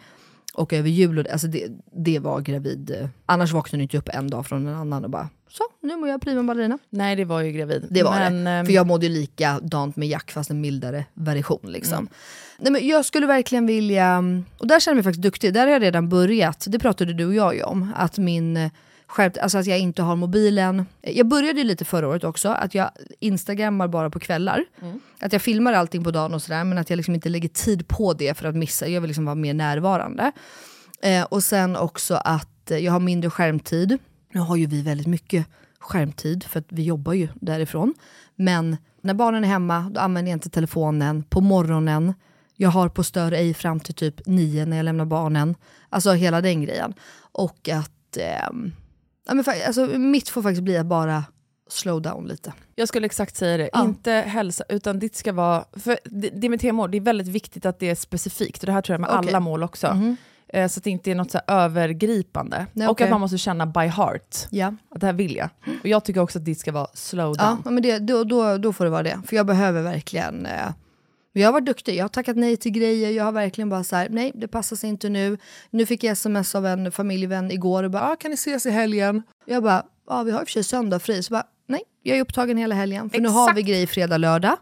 och över jul, alltså det, det var gravid. eh, Annars vaknade du inte upp en dag från en annan och bara så, nu mår jag prima ballerina. Nej, det var ju gravid. Det var Men, det. ehm, För jag mådde ju likadant med Jack fast en mildare version. Liksom. Mm. Nej, men jag skulle verkligen vilja, och där känner jag mig faktiskt duktig, där har jag redan börjat, det pratade du och jag ju om, att min eh, skärpt, alltså att jag inte har mobilen. Jag började lite förra året också, att jag instagrammar bara på kvällar. Mm. Att jag filmar allting på dagen och sådär, men att jag liksom inte lägger tid på det för att missa, jag vill liksom vara mer närvarande. Eh, och sen också att eh, jag har mindre skärmtid. Nu har ju vi väldigt mycket skärmtid för att vi jobbar ju därifrån. Men när barnen är hemma då använder jag inte telefonen. På morgonen, jag har på stör ej fram till typ nio när jag lämnar barnen. Alltså hela den grejen. Och att, ehm, ja, men, fa- alltså, mitt får faktiskt bli att bara slow down lite. Jag skulle exakt säga det. Ja. Inte hälsa, utan ditt ska vara... För det, det med TMO, det är väldigt viktigt att det är specifikt. Och det här tror jag med Okej. alla mål också. Mhm. Eh, Så att det inte är något så övergripande. Nej, och att man måste känna by heart. Ja. Att det här vill jag. Och jag tycker också att ditt ska vara slow Ja, down. men det, då, då, då får det vara det. För jag behöver verkligen... Eh, jag har varit duktig, jag har tackat nej till grejer, jag har verkligen bara så här, nej det passar sig inte nu. Nu fick jag sms av en familjevän igår och bara, ah, kan ni ses i helgen? Jag bara, ja vi har i och för sig söndag fri. Så bara, nej jag är upptagen hela helgen. För nu har vi grejer fredag, lördag.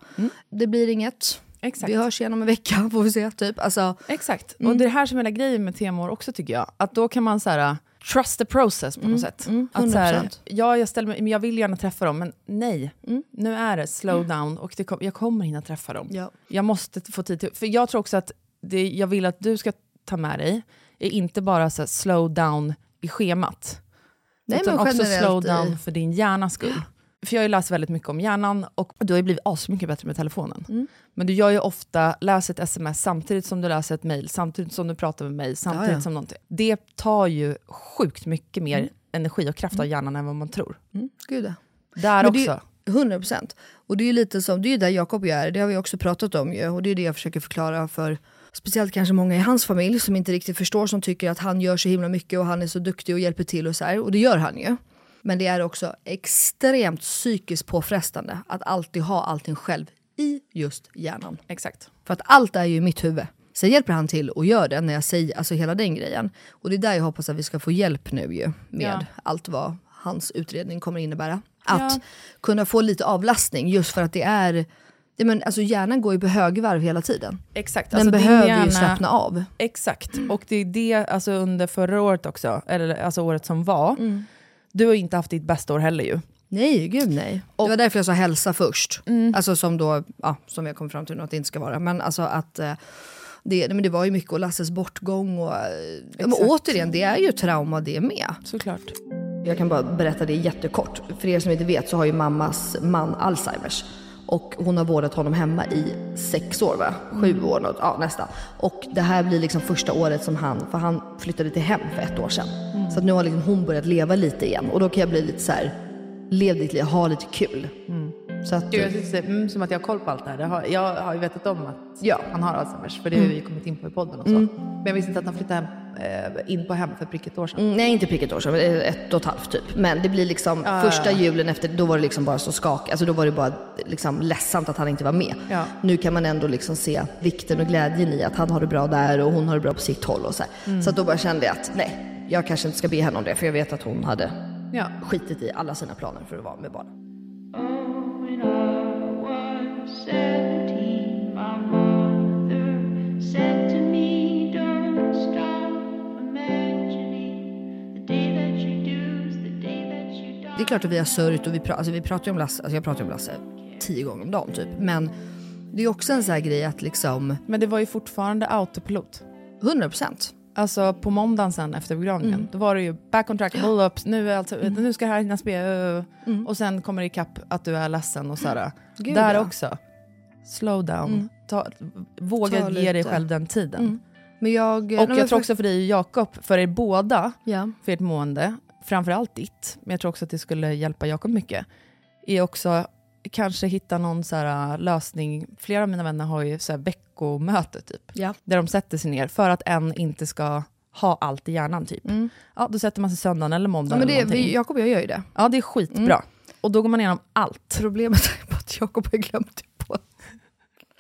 Det blir inget. Exakt. Vi hörs igen om en vecka får vi se. Typ. Alltså, Exakt. Mm. Och det är det här som är hela grejen med TMO också tycker jag. Att då kan man så här, trust the process på något sätt. mm, att så här, 100%. ja, jag, ställer mig, men jag vill gärna träffa dem, men nej. Mm. Nu är det slow down och det kom, jag kommer hinna träffa dem. Ja. Jag måste få tid till... För jag tror också att det jag vill att du ska ta med dig är inte bara så här, slow down i schemat. Nej, utan också slow i- down för din hjärnas skull. För jag har ju läst väldigt mycket om hjärnan och du har ju blivit asmycket bättre med telefonen. Mm. Men du gör ju ofta, läser ett sms samtidigt som du läser ett mail, samtidigt som du pratar med mig, samtidigt Ja, ja. som någonting. Det tar ju sjukt mycket mer Mm. energi och kraft av hjärnan än vad man tror. Mm, gud ja. Där Men också. är ju 100 procent. Och det är ju lite som, det är ju där Jakob och jag är, det har vi också pratat om ju. Och det är det jag försöker förklara för speciellt kanske många i hans familj som inte riktigt förstår, som tycker att han gör så himla mycket och han är så duktig och hjälper till och så här. Och det gör han ju. Men det är också extremt psykiskt påfrestande att alltid ha allting själv i just hjärnan. Exakt. För att allt är ju i mitt huvud. Sen hjälper han till och gör det när jag säger, alltså hela den grejen. Och det är där jag hoppas att vi ska få hjälp nu ju med Ja. allt vad hans utredning kommer innebära. Att Ja. kunna få lite avlastning just för att det är, ja, men, alltså hjärnan går ju på högvarv hela tiden. Exakt. Den Alltså, behöver ju hjärna- slappna av. Exakt. Och det är det alltså under förra året också, eller alltså året som var. Mm. Du har inte haft ditt bästa år heller ju. Nej, gud nej. det var därför jag sa hälsa först. Mm. Alltså som då, ja, som jag kom fram till nu att det inte ska vara. Men alltså att eh, det, men det var ju mycket och Lasses bortgång och... eh, Ja, men återigen, det är ju trauma det med. Såklart. Jag kan bara berätta det jättekort. För er som inte vet så har ju mammas man Alzheimers. Och hon har vårdat honom hemma i sex år va? Sju år något, ja nästan. Och det här blir liksom första året som han, för han flyttade till hem för ett år sedan. Så att nu har liksom hon börjat leva lite igen. Och då kan jag bli lite så här, lev ditt liv, ha lite kul. Så att, Gud, jag det är mm, som att jag har koll på allt det här. Det har, jag har ju vetat om att Ja. han har Alzheimers, för det har Mm. vi kommit in på i podden och så. Mm. Men jag visste inte att han flyttade hem, eh, in på hem för prick ett år sedan. Mm, nej, inte prick ett år sedan, men ett och ett halvt typ. Men det blir liksom Ja, första ja, ja. julen efter, då var det liksom bara så skak, alltså då var det bara liksom ledsamt att han inte var med. Ja. Nu kan man ändå liksom se vikten och glädjen i att han har det bra där och hon har det bra på sitt håll och så. Mm. Så då bara kände jag att nej, jag kanske inte ska be henne om det för jag vet att hon hade Ja. skitit i alla sina planer för att vara med barnen. Det är klart att vi har sörjt och vi, pra- alltså vi pratar om Lasse, alltså jag pratar om Lasse tio gånger om dagen typ. Men det är också en sån här grej att liksom... Men det var ju fortfarande autopilot. 100 procent. Alltså på måndagen sen efter begravningen, Mm. då var det ju back on track, pull-ups, nu, är alltså, nu ska det här hinnas med. uh, Och sen kommer det ikapp att du är ledsen och sådär. Gud, Där ja. också. Slow down. Mm. Ta, våga Ta ge dig själv den tiden. Mm. Men jag... Och jag tror för- också för dig och Jakob, för er båda, Ja. för ert mående, framförallt ditt, men jag tror också att det skulle hjälpa Jakob mycket, är också kanske hitta någon så här, äh, lösning. Flera av mina vänner har ju så här, veckomöte typ. Ja. Där de sätter sig ner för att en inte ska ha allt i hjärnan typ. Ja, då sätter man sig söndagen eller Ja, måndagen men vi, Jakob och jag gör ju det. Ja, det är skitbra. Och då går man igenom allt. Problemet är bara att Jakob har glömt det på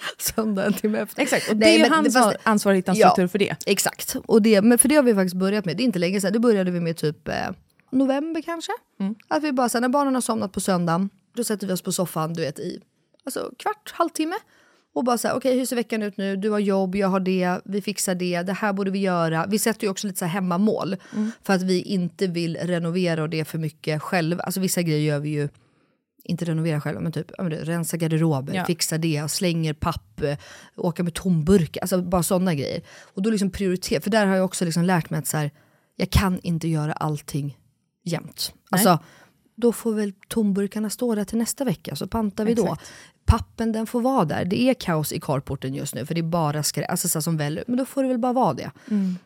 söndag en timme efter. Exakt, och det Nej, är ju ansvar att hitta en Ja. struktur för det. Exakt, och det, men för det har vi faktiskt börjat med. Det är inte länge sedan, det började vi med typ eh, november kanske. Att vi bara, så här, när barnen har somnat på söndagen, då sätter vi oss på soffan du vet, i alltså, kvart, halvtimme. Och bara så här, okej hur ser veckan ut nu? Du har jobb, jag har det, vi fixar det, det här borde vi göra. Vi sätter ju också lite så här hemmamål. För att vi inte vill renovera och det för mycket själva. Alltså vissa grejer gör vi ju inte renovera själva, men typ ja, men det, rensa garderober, Ja. fixa det, slänger papp, eh, åka med tomburkar, alltså bara sådana grejer. Och då liksom prioritera, för där har jag också liksom lärt mig att så här, jag kan inte göra allting jämt. Alltså, då får väl tomburkarna stå där till nästa vecka, så pantar vi då. Exakt. Pappen den får vara där. Det är kaos i carporten just nu för det är bara skräp, alltså så som väl, men då får det väl bara vara det.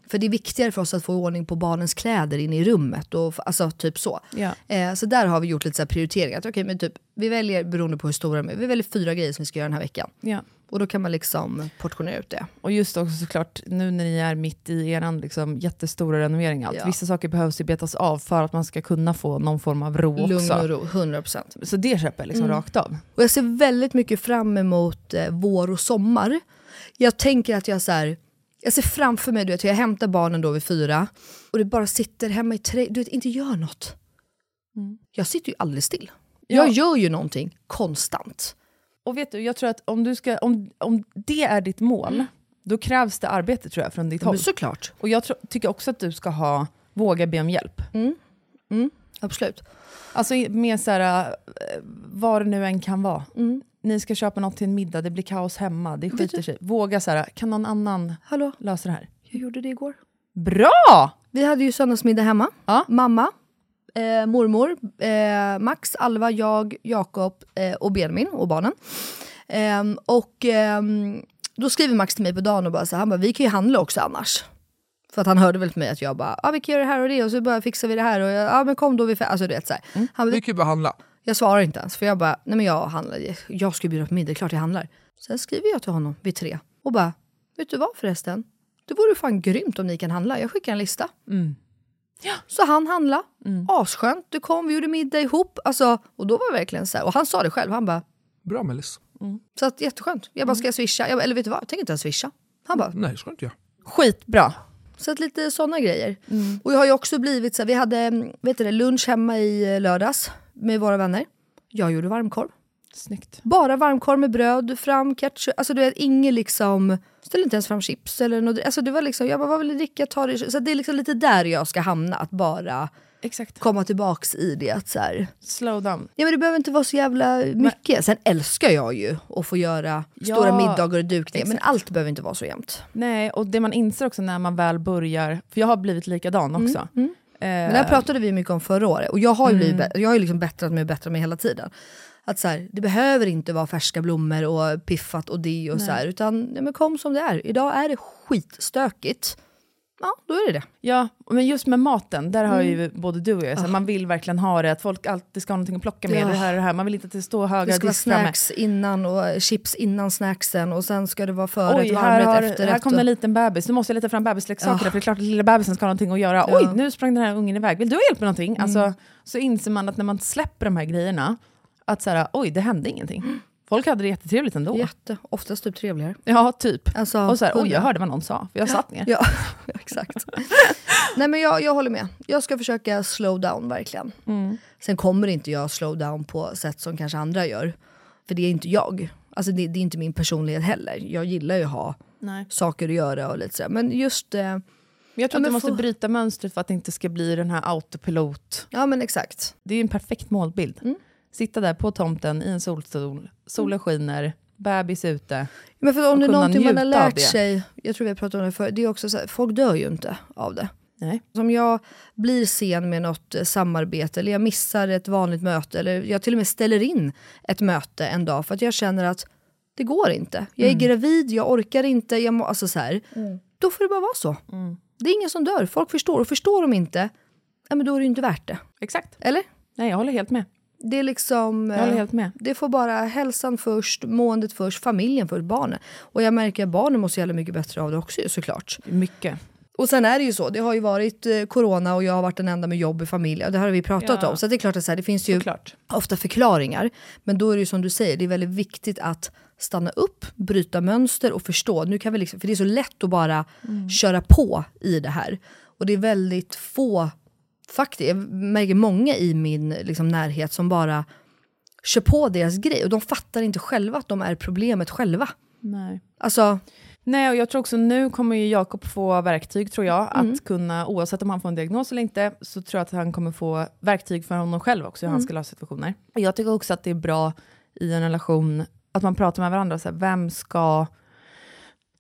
För det är viktigare för oss att få ordning på barnens kläder inne i rummet. Och, alltså typ så. Ja. Eh, så där har vi gjort lite så prioriteringar. Att, okej, men typ, vi väljer, beroende på hur stora de är, vi väljer fyra grejer som vi ska göra den här veckan. Ja. Och då kan man liksom portionera ut det. Och just också såklart, nu när ni är mitt i er liksom, jättestora renovering, allt. Ja. vissa saker behövs ju betas av för att man ska kunna få någon form av ro Lugn också. och ro, 100%. Så det köper jag liksom Mm. rakt av. Och jag ser väldigt mycket fram emot eh, vår och sommar. Jag tänker att jag så här, jag ser framför mig, du vet, jag hämtar barnen då vid fyra och det bara sitter hemma i tre, du vet, inte gör något. Jag sitter ju alldeles still. Ja. Jag gör ju någonting konstant. Och vet du, jag tror att om, du ska, om, om det är ditt mål, då krävs det arbete tror jag från ditt Ja, håll. såklart. Och jag tror, tycker också att du ska ha, våga be om hjälp. Absolut. Alltså med så här, eh, vad det nu än kan vara. Ni ska köpa något till en middag, det blir kaos hemma, det skiter sig. Våga så här, kan någon annan Hallå, lösa det här? jag gjorde det igår. Bra! Vi hade ju söndagsmiddag hemma. Ja. Mamma, eh, mormor, eh, Max, Alva, jag, Jakob eh, och Benjamin och barnen. Ehm, och ehm, då skriver Max till mig på dagen och bara så han bara, vi kan ju handla också annars. För att han hörde väl på mig att jag bara, ah, vi kan göra det här och det och så bara fixar vi det här och jag, ah, men kom då vi Alltså du vet så här. Han bara, Vi kan ju bara handla. jag svarar inte ens för jag bara, nej men jag handlar, jag ska bjuda på middag, klart jag handlar. Sen skriver jag till honom vid tre och bara, vet du vad förresten? Det vore fan grymt om ni kan handla, jag skickar en lista. Så han handla, asskönt, du kom, vi gjorde middag ihop. Alltså, och då var det verkligen så här, och han sa det själv, han bara, Bra Mellis. så att jätteskönt. Jag bara, ska jag swisha? Jag bara, eller vet du vad, jag tänker inte ens swisha. Han bara, Nej, ska inte göra. Skitbra. så att lite sådana grejer. Och jag har ju också blivit så här, vi hade mm, vet du det, lunch hemma i eh, lördags med våra vänner. Jag gjorde varmkorv. Snyggt. Bara varmkorv med bröd, fram ketchup, alltså du vet inget liksom, ställ inte ens fram chips eller något. Alltså det var liksom, jag bara vad vill ni dricka, ta det. Så det är liksom lite där jag ska hamna, att bara Exakt. komma tillbaks i det. Att så här, Slow down. ja, men det behöver inte vara så jävla mycket. Sen älskar jag ju att få göra Ja, stora middagar och dukningar, men allt behöver inte vara så jämnt. Nej, och det man inser också när man väl börjar, för jag har blivit likadan också. Eh, Men det här pratade vi mycket om förra året och jag har ju, blivit, bä- jag har ju liksom bättrat mig och bättrat mig hela tiden. Att så här, det behöver inte vara färska blommor och piffat och det och så här, utan ja, men kom som det är. Idag är det skitstökigt. Ja, då är det det. Ja, men just med maten, där har Mm. ju både du och jag, så man vill verkligen ha det, att folk alltid ska ha någonting att plocka med, Ja. det här och det här. Man vill inte att det står höga Det ska vara snacks innan och chips innan snacksen och sen ska det vara förrätt, Oj, här, har, efterrätt. här kom en liten bebis, nu måste jag leta fram bebisleksaker, Ja. för det är klart att lilla bebisen ska ha någonting att göra. Ja. Oj, nu sprang den här ungen iväg, vill du ha hjälp med någonting? Mm. Alltså, så inser man att när man släpper de här grejerna, att så här, oj, det hände ingenting. Folk hade det jättetrevligt ändå. Jätte, oftast typ trevligare. Ja, typ. Alltså, och så här, oj, jag hörde vad någon sa, för jag satt ner. Ja, exakt. Nej men jag, jag håller med. Jag ska försöka slow down verkligen. Mm. Sen kommer inte jag slow down på sätt som kanske andra gör. För det är inte jag. Alltså det, det är inte min personlighet heller. Jag gillar ju att ha Nej. saker att göra och lite sådär. Men just... Eh, Men jag tror Ja, att du men måste få- bryta mönstret för att det inte ska bli den här autopilot. ja men exakt. Det är ju en perfekt målbild. Mm. Sitta där på tomten i en solstol, solen skiner, bebis ute. Men för om det är någonting man har lärt sig, jag tror vi har pratat om det förr, det är också så här, folk dör ju inte av det. Nej. Om jag blir sen med något eh, samarbete eller jag missar ett vanligt möte eller jag till och med ställer in ett möte en dag för att jag känner att det går inte. Jag är Mm. gravid, jag orkar inte, jag må, alltså så här. Då får det bara vara så. Mm. Det är ingen som dör, folk förstår och förstår de inte, ja, men då är det ju inte värt det. Exakt. Eller? Nej, jag håller helt med. Det är liksom... Jag håller eh, helt med. Det får bara hälsan först, måendet först, familjen först, barnen. Och jag märker att barnen så jävla mycket bättre av det också såklart. Mycket. Och sen är det ju så, det har ju varit eh, corona och jag har varit den enda med jobb i familj. Det här har vi pratat Ja. om. Så det är klart att så här, det finns ju Såklart. ofta förklaringar. Men då är det ju som du säger, det är väldigt viktigt att stanna upp, bryta mönster och förstå. Nu kan vi liksom, för det är så lätt att bara Mm. köra på i det här. Och det är väldigt få, faktiskt, jag märker många i min liksom, närhet som bara kör på deras grej. Och de fattar inte själva att de är problemet själva. Nej. Alltså, Nej, och jag tror också nu kommer ju Jakob få verktyg, tror jag, Mm. att kunna, oavsett om han får en diagnos eller inte, så tror jag att han kommer få verktyg för honom själv också, hur han Mm. ska lösa situationer. Och jag tycker också att det är bra i en relation att man pratar med varandra, så här, vem ska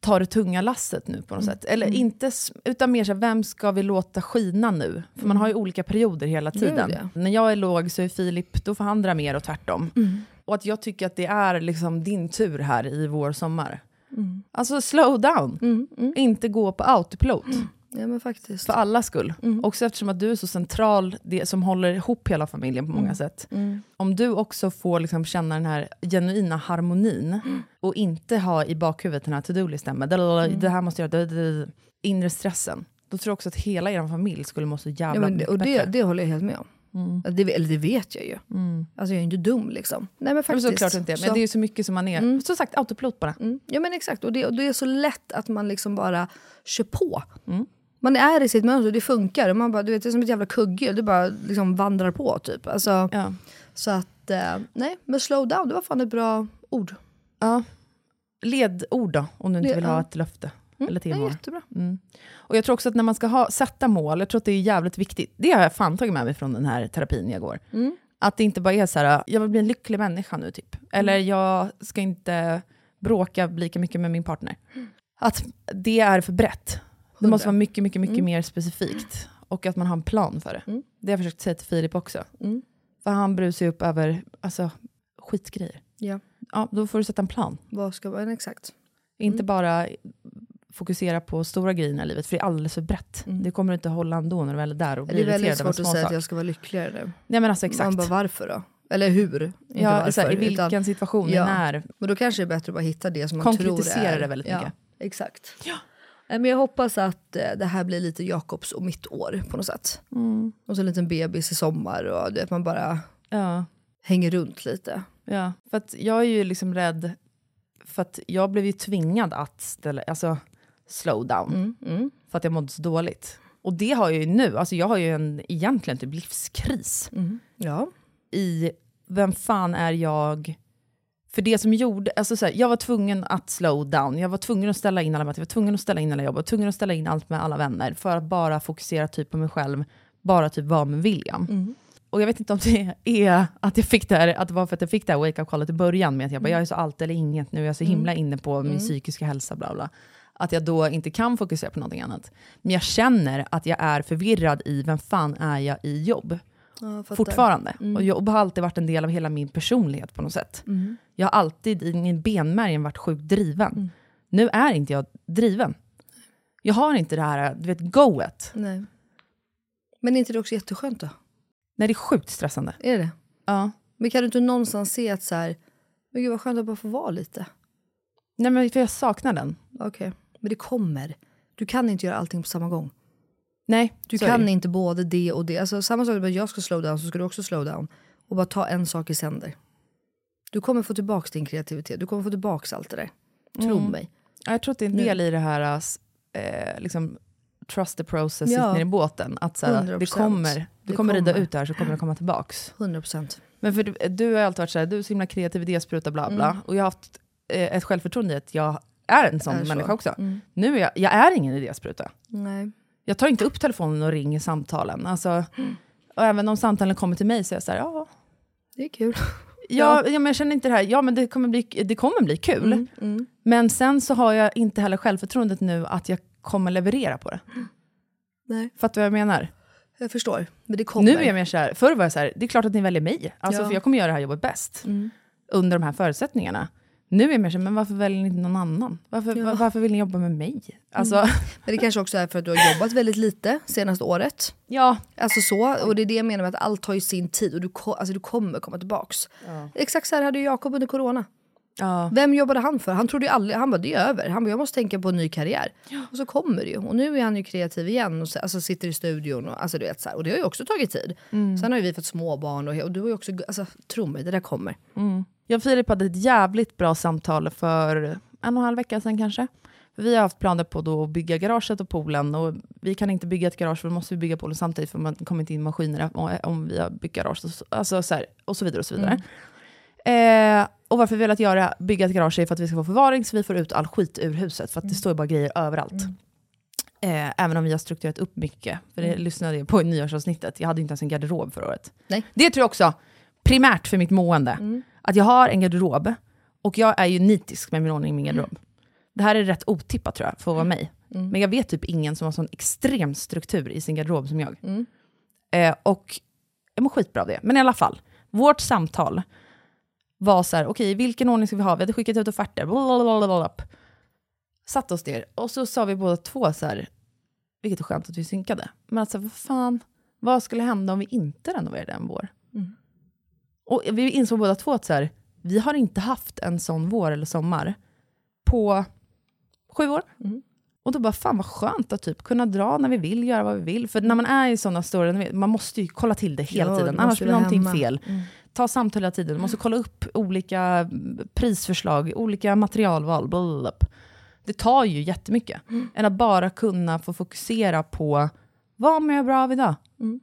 ta det tunga lasset nu på något Mm. sätt? Eller inte, s- utan mer så här, vem ska vi låta skina nu? För man har ju olika perioder hela Mm. Det tiden. det. När jag är låg så är Filip, då får han dra mer och tvärtom. Mm. Och att jag tycker att det är liksom din tur här i vår sommar. Alltså slow down. Inte gå på autopilot. Ja men faktiskt. För allas skull. Också eftersom att du är så central, det som håller ihop hela familjen på många Mm. sätt. Mm. Om du också får liksom känna den här genuina harmonin och inte ha i bakhuvudet den här to-do-listan med Mm. det här måste jag göra, inre stressen. Då tror jag också att hela er familj skulle må så jävla Ja, men det, och det, det håller jag helt med om. Mm. Det, eller det vet jag ju. Alltså jag är inte dum liksom. Nej men Ja, men faktiskt. såklart inte, men det är ju så mycket som man är. Mm. Som sagt, autopilot bara. Mm. Ja men exakt, och det, och det är så lätt att man liksom bara kör på. Mm. Man är i sitt mönster, det funkar. Och man bara, du vet, det är som ett jävla kugghjul, det bara liksom vandrar på typ. Alltså, Ja. Så att, eh, nej, men slow down, det var fan ett bra ord. Ja. Ledord då, om du inte Det- vill ha ja. ett löfte. Eller det är tillmål. jättebra. Mm. Och jag tror också att när man ska ha, sätta mål, jag tror att det är jävligt viktigt. Det har jag fan tagit med mig från den här terapin jag går. Mm. Att det inte bara är så här, jag vill bli en lycklig människa nu typ. Eller jag ska inte bråka lika mycket med min partner. Att det är för brett. Det måste vara mycket, mycket, mycket Mm. mer specifikt. Och att man har en plan för det. Mm. Det har jag försökt säga till Filip också. Mm. För han brusar upp över alltså, skitgrejer. Ja. Ja, då får du sätta en plan. Vad ska man, exakt. Inte Mm. bara fokusera på stora grejer i livet, för det är alldeles för brett. Det kommer du inte hålla ändå när du väl är där och Det blir är väldigt svårt att säga att saker. jag ska vara lyckligare nu. Nej men alltså exakt. Man bara, varför då? Eller hur? Inte Ja, varför. här, i vilken utan- situation, ja. när. Men då kanske det är bättre att bara hitta det som man tror Konkretisera är. det väldigt ja, mycket. Exakt. Ja. Men jag hoppas att eh, det här blir lite Jakobs och mitt år på något sätt. Mm. Och så en liten bebis i sommar och att man bara Ja. hänger runt lite. Ja, för att jag är ju liksom rädd, för att jag blev ju tvingad att ställa, alltså slow down, Mm, mm. för att jag mådde så dåligt. Och det har jag ju nu, alltså jag har ju en egentligen typ livskris Mm. Ja. i vem fan är jag? För det som gjorde, alltså så här, jag var tvungen att slow down, jag var tvungen att ställa in alla möten, jag var tvungen att ställa in alla jobb, jag var tvungen att ställa in allt med alla vänner för att bara fokusera typ på mig själv, bara typ vara med William. Mm. Och jag vet inte om det är att jag fick det här, att det var för att jag fick det här wake up callet i början med att jag bara, Mm. jag är så allt eller inget nu, jag är så Mm. himla inne på min Mm. psykiska hälsa, bla bla. Att jag då inte kan fokusera på någonting annat. Men jag känner att jag är förvirrad i vem fan är jag i jobb? Ja. Fortfarande. Mm. Och jobb har alltid varit en del av hela min personlighet på något sätt. Mm. Jag har alltid i min benmärgen varit sjukt driven. Mm. Nu är inte jag driven. Jag har inte det här du vet, goet. Nej. Men är inte det också jätteskönt då? Nej, det är sjukt stressande. Är det Ja. Men kan du inte någonstans se att så här, men gud vad skönt att bara få vara lite? Nej, men för jag saknar den. Okej, men det kommer. Du kan inte göra allting på samma gång. Nej, Du så är kan inte både det och det. Alltså, samma sak jag ska slow down så ska du också slow down. Och bara ta en sak i sänder. Du kommer få tillbaka din kreativitet. Du kommer få tillbaka allt det där. Tro Mm. mig. Ja, Jag tror att det är en del i det här, eh, liksom, trust the process, Ja. sitt ner i båten. Att så här, det 100%. kommer, du Det kommer rida ut det här så kommer det komma tillbaks. 100%. Men för du, du har alltid varit så här, du är så himla kreativ, idéspruta, bla bla. Mm. Och jag har haft eh, ett självförtroende i att jag är en sån Är så. människa också. Mm. Nu är jag, jag är ingen idéspruta. Nej. Jag tar inte upp telefonen och ringer samtalen. Alltså, och även om samtalen kommer till mig så är jag så här, ja, Det är kul. ja, ja. men jag känner inte det här, ja men det kommer bli, det kommer bli kul. Mm, mm. Men sen så har jag inte heller självförtroendet nu att jag kommer leverera på det. Nej. Fattar du vad jag menar? Jag förstår. Men det kommer. Nu är jag mer så här, förr var jag så här, det är klart att ni väljer mig. Alltså, Ja. för jag kommer göra det här jobbet bäst. Mm. Under de här förutsättningarna. Nu är mer så, men varför väljer ni inte någon annan? Varför, Ja. var- varför vill ni jobba med mig? Alltså, Mm. Men det kanske också är för att du har jobbat väldigt lite senaste året. Ja. Alltså så, och det är det jag menar med att allt tar ju sin tid och du, alltså du kommer komma tillbaks. Exakt så här hade Jakob under corona. Ja. Vem jobbade han för? Han trodde ju aldrig, han bara det är över. Han bara jag måste tänka på en ny karriär. Och så kommer det ju. Och nu är han ju kreativ igen och så, alltså, sitter i studion. Och, alltså, du vet, så här. och det har ju också tagit tid. Mm. Sen har ju vi fått småbarn och, och du har ju också, alltså, tro mig det där kommer. Mm. Jag och Filip hade ett jävligt bra samtal för en och en halv vecka sedan kanske. Vi har haft planer på då att bygga garaget och poolen och vi kan inte bygga ett garage för då måste vi bygga poolen samtidigt för man kommer inte in maskiner om, vi har byggt garage och så, alltså så här, och så vidare. Och så vidare. Eh, och varför vi velat göra, bygga ett garage är för att vi ska få förvaring så vi får ut all skit ur huset för att det står ju bara grejer överallt. Eh, även om vi har strukturerat upp mycket. För det Mm. lyssnade jag på i nyårsavsnittet. Jag hade inte ens en garderob förra året. Nej. Det tror jag också, primärt för mitt mående. Att jag har en garderob, och jag är ju nitisk med min ordning i min garderob. Det här är rätt otippat tror jag, för att vara mig. Men jag vet typ ingen som har sån extrem struktur i sin garderob som jag. Eh, och jag mår skitbra av det. Men i alla fall, vårt samtal var så här, okej, i vilken ordning ska vi ha? Vi hade skickat ut offerter. blablabla. Satt oss ner och så sa vi båda två så här, vilket är skönt att vi synkade. Men alltså, vad fan, vad skulle hända om vi inte renoverade en vår? Mm. Och vi insåg båda två att så här, vi har inte haft en sån vår eller sommar på sju år. Mm. Och då bara, fan vad skönt att typ kunna dra när vi vill, göra vad vi vill. För när man är i sådana stora, man måste ju kolla till det hela Ja, tiden, annars blir någonting hemma. fel. Mm. Ta samtal hela tiden, man måste kolla upp olika mm, prisförslag, olika materialval. Blablabla. Det tar ju jättemycket. Mm. Än att bara kunna få fokusera på, vad mår jag bra av idag? Mm.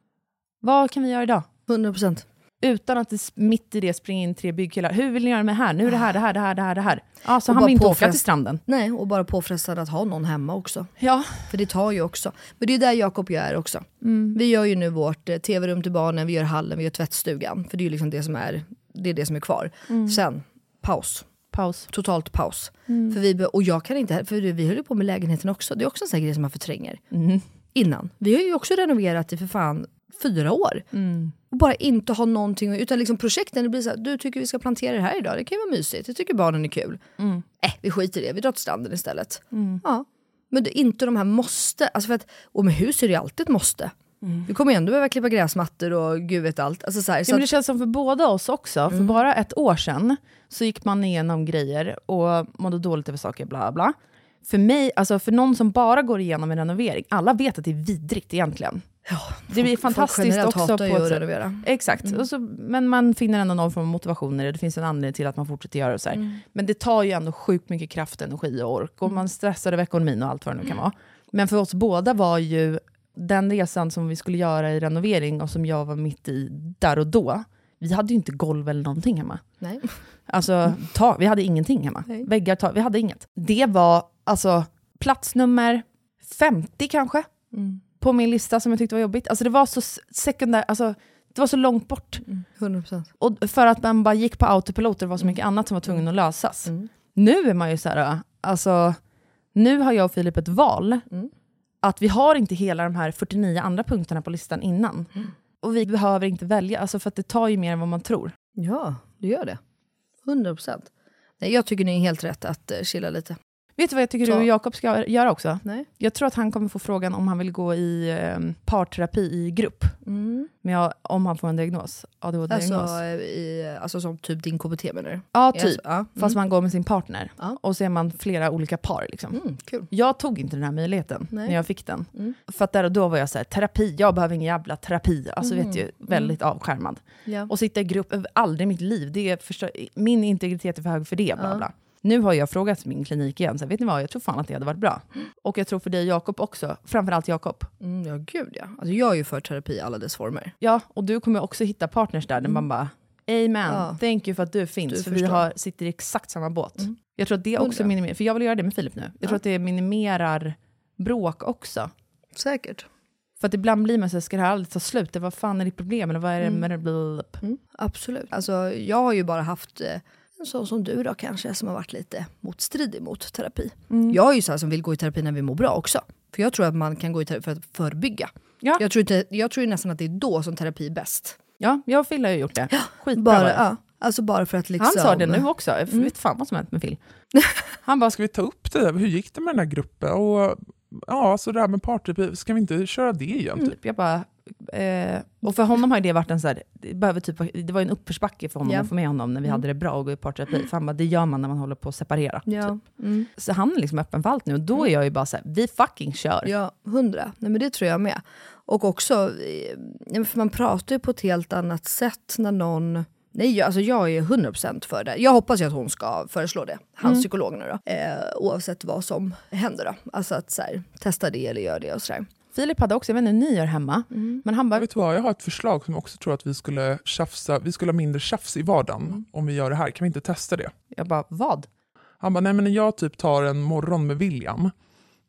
Vad kan vi göra idag? 100%. Utan att det mitt i det springer in tre byggkillar. Hur vill ni göra med här? Nu är det här, det här, det här, det här. Det här. Ja, så Och han vill inte åka till stranden. Nej, och bara påfrestad att ha någon hemma också. Ja. För det tar ju också. Men det är där Jakob och jag är också. Mm. Vi gör ju nu vårt eh, tv-rum till barnen, vi gör hallen, vi gör tvättstugan. För det är ju liksom det som är, det är, det som är kvar. Mm. Sen, paus. Paus. Totalt paus. Mm. För vi, och jag kan inte, för vi höll ju på med lägenheten också. Det är också en sån grej som man förtränger. Mm. Innan. Vi har ju också renoverat i för fan fyra år. Mm. Och bara inte ha någonting, utan liksom projekten, det blir så här, du tycker vi ska plantera det här idag, det kan ju vara mysigt, jag tycker barnen är kul. Mm. Äh, vi skiter i det, vi drar till stranden istället. Mm. Ja. Men det inte de här måste, alltså för att, och med hus är det ju alltid ett måste. Mm. Vi kommer ju ändå behöva klippa gräsmattor och gud vet allt. Alltså så här, Ja, så men det känns som för båda oss också. För bara ett år sedan så gick man igenom grejer och mådde dåligt över saker, bla bla. För mig, alltså för någon som bara går igenom en renovering, alla vet att det är vidrigt egentligen. Det blir fantastiskt också. på att renovera. Exakt, och så, men man finner ändå någon form av motivation i det. Det finns en anledning till att man fortsätter göra det. Så här. Mm. Men det tar ju ändå sjukt mycket kraft, energi och ork. Och man stressar över ekonomin och allt vad det nu kan vara. Men för oss båda var ju den resan som vi skulle göra i renovering och som jag var mitt i där och då. Vi hade ju inte golv eller någonting hemma. nej. Alltså, ta, vi hade ingenting hemma. Nej. Väggar, ta, vi hade inget. Det var alltså plats nummer 50 kanske, Mm. På min lista som jag tyckte var jobbigt. Alltså det var så sekundär, alltså det var så långt bort. 100%. Och för att man bara gick på autopilot det var så mycket annat som var tvungen att lösas. Nu är man ju så här, alltså, nu har jag och Filip ett val. Att vi har inte hela de här 49 andra punkterna på listan innan. Och vi behöver inte välja, alltså för att det tar ju mer än vad man tror. Ja, det gör det. 100%. Nej, jag tycker ni är helt rätt att uh, chilla lite. Vet du vad jag tycker Så- du och Jakob ska göra också? Nej. Jag tror att han kommer få frågan om han vill gå i eh, parterapi i grupp. Mm. Men jag, om han får en diagnos, ADHD-diagnos. Alltså, eh, i, alltså som typ din KBT menar du? ja, typ. Alltså, ja. Fast Mm. man går med sin partner. Ja. Och så är man flera olika par. Liksom. Mm, kul. Jag tog inte den här möjligheten Nej. när jag fick den. Mm. För att där och då var jag så här, terapi, jag behöver ingen jävla terapi. Alltså Mm. vet ju, väldigt avskärmad. Ja. Och sitta i grupp, aldrig i mitt liv. Det är förstör, min integritet är för hög för det. Bla, bla. Nu har jag frågat min klinik igen, så vet ni vad, jag tror fan att det hade varit bra. Och jag tror för dig Jakob också, framförallt Jakob. Mm, ja, gud ja. Alltså, jag är ju för terapi i alla dess former. Ja, och du kommer också hitta partners där, där man bara, amen, Ja. thank you för att du finns, Du för vi förstår. har, sitter i exakt samma båt. Mm. Jag tror att det också minimerar, för jag vill göra det med Filip nu, jag Ja. tror att det minimerar bråk också. Säkert. För att ibland blir man så här, ska det här aldrig ta slut? Vad fan är ditt problem? Eller vad är det Mm. med det? Mm, absolut. Alltså, jag har ju bara haft en sån som du då kanske, som har varit lite motstridig mot terapi. Mm. Jag är ju så här som vill gå i terapi när vi mår bra också. För jag tror att man kan gå i terapi för att förebygga. Ja. Jag, tror inte, jag tror ju nästan att det är då som terapi är bäst. Ja, jag och Fille har ju gjort det. Skitbra Bara, ja. Alltså bara för att liksom... Han sa det nu också, jag vet fan vad som hänt med Phil. Han bara, ska vi ta upp det? Hur gick det med den här gruppen? Och ja, så det här med party, ska vi inte köra det igen? Typ? Jag bara, eh, och för honom har det varit en så här, det, behöver typ, det var en uppförsbacke för honom Ja. att få med honom när vi Mm. hade det bra och gå i parterapi. För han bara, det gör man när man håller på att separera. Ja. Typ. Mm. Så han är liksom öppen för allt nu och då är jag ju bara så här, vi fucking kör. Ja, hundra. Nej, men det tror jag med. Och också, eh, för man pratar ju på ett helt annat sätt när någon... Nej, alltså jag är 100% för det. Jag hoppas ju att hon ska föreslå det, hans Mm. psykolog nu då. Eh, oavsett vad som händer då. Alltså att så här, testa det eller gör det och sådär. Filip hade också, jag vet inte hur ni gör hemma, Mm. men han bara, Vet du vad, jag har ett förslag som jag också tror att vi skulle tjafsa, vi skulle ha mindre tjafs i vardagen Mm. om vi gör det här. Kan vi inte testa det? jag bara, vad? Han bara, nej men när jag typ tar en morgon med William,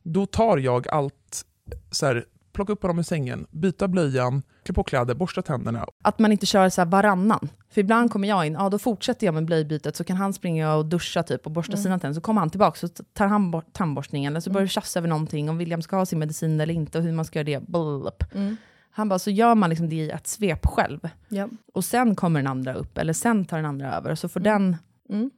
då tar jag allt, så här, plocka upp honom ur sängen, byta blöjan, klä på kläder, borsta tänderna. Att man inte kör så här varannan. För ibland kommer jag in, ja då fortsätter jag med blöjbytet, så kan han springa och duscha typ och borsta Mm. sina tänder, så kommer han tillbaka, så tar han bort tandborstningen, eller så börjar vi tjafsa över någonting, om William ska ha sin medicin eller inte, och hur man ska göra det. Blup. Mm. Han bara, så gör man liksom det i ett svep själv. Ja. Och sen kommer den andra upp, eller sen tar den andra över, så får den... Mm.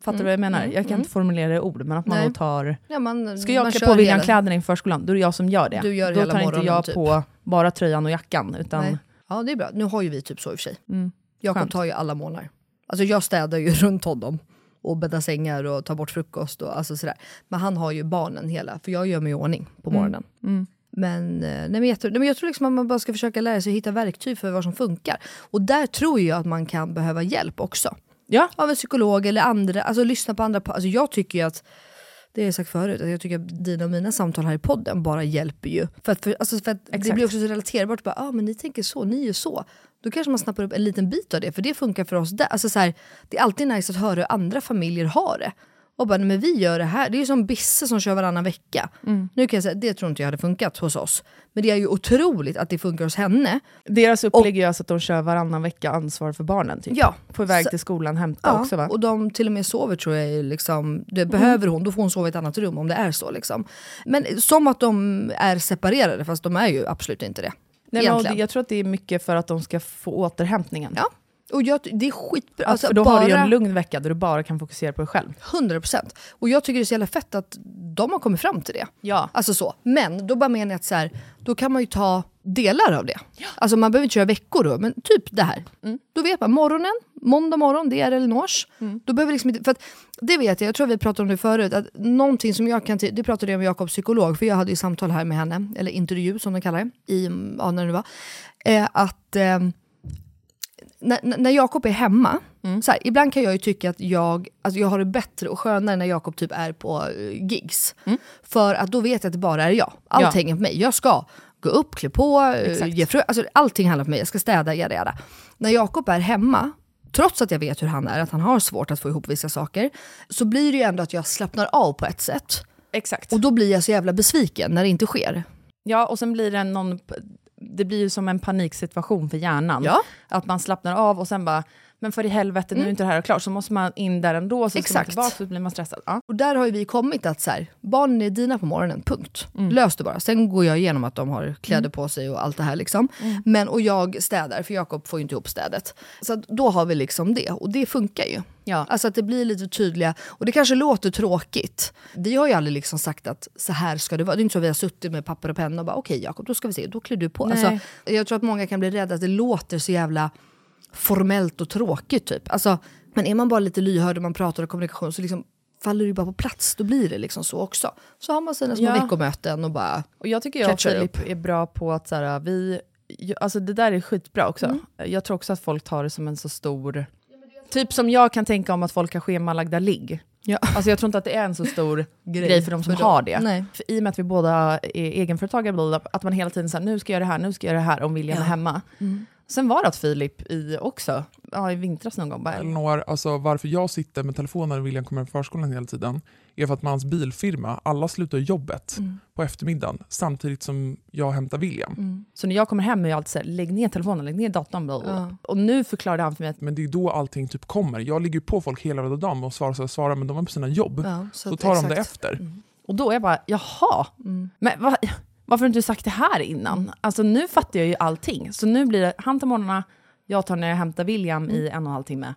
Fattar Mm. du vad jag menar? Mm. Jag kan Mm. inte formulera det i ord, men att man Nej. då tar... Ja, man, Ska jag man klä kör på William hela- kläderna inför förskolan, då är det jag som gör det. Du gör det då hela tar inte morgonen, jag typ. på bara tröjan och jackan, utan... Nej. Ja, det är bra. Nu har ju vi typ så i och för sig. Mm. Jakob Skönt. tar ju alla månader. Alltså jag städar ju runt honom och bäddar sängar och tar bort frukost och alltså sådär. Men han har ju barnen hela, för jag gör mig i ordning på Mm. morgonen. Mm. Men, eh, nej, men, jag, tror, nej, men jag tror liksom att man bara ska försöka lära sig hitta verktyg för vad som funkar. Och där tror jag att man kan behöva hjälp också. Ja. Av en psykolog eller andra, alltså lyssna på andra. Alltså jag tycker ju att, det har jag sagt förut, att jag tycker att dina och mina samtal här i podden bara hjälper ju. För att, för, alltså för att det blir också så relaterbart, bara, ah, men ni tänker så, ni är så. Då kanske man snappar upp en liten bit av det, för det funkar för oss där. Alltså så här, det är alltid nice att höra hur andra familjer har det. Och bara, men vi gör det här. Det är ju som Bisse som kör varannan vecka. Mm. Nu kan jag säga, det tror inte jag hade funkat hos oss. Men det är ju otroligt att det funkar hos henne. Deras upplägg är alltså att de kör varannan vecka ansvar för barnen. Typ. Ja. På väg Så- till skolan, hämta Ja, också va? och de till och med sover tror jag. Liksom, det Mm. behöver hon, då får hon sova i ett annat rum om det är så. Liksom. Men som att de är separerade, fast de är ju absolut inte det. Nej, men, jag tror att det är mycket för att de ska få återhämtningen. Ja. Och jag, det är skitbra. Alltså, för då har du ju en lugn vecka där du bara kan fokusera på dig själv. 100%. Och jag tycker det är så jävla fett att de har kommit fram till det. Ja. Alltså så. Men då bara menar jag att så här, då kan man ju ta delar av det. Alltså man behöver inte köra veckor då, men typ det här. Mm. Då vet man, morgonen, måndag morgon, det är Elinors. Då behöver liksom inte, för att, det vet jag, jag tror vi pratade om det förut, att någonting som jag kan, det pratade jag med Jakobs psykolog, för jag hade ju samtal här med henne, eller intervju som de kallar det, i, ja, när det var. Eh, att eh, när, när Jakob är hemma, Mm. så här, ibland kan jag ju tycka att jag, alltså jag har det bättre och skönare när Jakob typ är på eh, gigs. För att då vet jag att det bara är jag. Allt Mm. Ja. hänger på mig. Jag ska gå upp, klä på, eh, Exakt. ge frö, alltså allting handlar på mig. Jag ska städa, jada, jada. När Jakob är hemma, trots att jag vet hur han är, att han har svårt att få ihop vissa saker, så blir det ju ändå att jag slappnar av på ett sätt. Exakt. Och då blir jag så jävla besviken när det inte sker. Ja, och sen blir det någon... Det blir ju som en paniksituation för hjärnan. Ja. Att man slappnar av och sen bara, men för i helvete, nu är inte det här klart. Så måste man in där ändå, så ska man Exakt. tillbaka, så blir man stressad. Ja. Och där har ju vi kommit att så här, barnen är dina på morgonen, punkt. Mm. Lös det bara. Sen går jag igenom att de har kläder på sig och allt det här. Liksom. Mm. Men, och jag städar, för Jakob får ju inte ihop städet. Så då har vi liksom det, och det funkar ju. Ja. Alltså att det blir lite tydliga, och det kanske låter tråkigt. Vi har ju aldrig liksom sagt att så här ska det vara. Det är inte så att vi har suttit med papper och penna och bara okej Jakob, då ska vi se, då klär du på. Alltså, jag tror att många kan bli rädda att det låter så jävla formellt och tråkigt typ. Alltså, men är man bara lite lyhörd och man pratar och kommunikation så liksom faller det ju bara på plats. Då blir det liksom så också. Så har man sina små Ja. veckomöten och bara Och jag tycker jag och Filip är bra på att så här, vi... Alltså det där är skitbra också. Mm. Jag tror också att folk tar det som en så stor... Typ som jag kan tänka om att folk har schemalagda ligg. Ja. Alltså jag tror inte att det är en så stor Grej grej, för de som för har det. Nej. För I och med att vi båda är egenföretagare att man hela tiden säger nu ska jag göra det här, nu ska jag göra det här om William Ja. är hemma. Mm. Sen var det att Filip i också, ja, i vintras någon gång, bara, Elinor, alltså varför jag sitter med telefonen när William kommer till förskolan hela tiden är för att med hans bilfirma, alla slutar jobbet Mm. på eftermiddagen samtidigt som jag hämtar William. Så när jag kommer hem är jag alltid såhär, lägg ner telefonen, lägg ner datorn. bla, bla, bla. Ja. Och nu förklarade han för mig att Men det är då allting typ kommer. Jag ligger på folk hela dagen och svarar, svarar, svarar men de är på sina jobb. Ja, så att- tar de det exakt. efter. Och då är jag bara, jaha, Mm. men va, varför har du inte sagt det här innan? Alltså nu fattar jag ju allting. Så nu blir det, han tar morgnarna, Jag tar när jag hämtar William i en och en halv timme.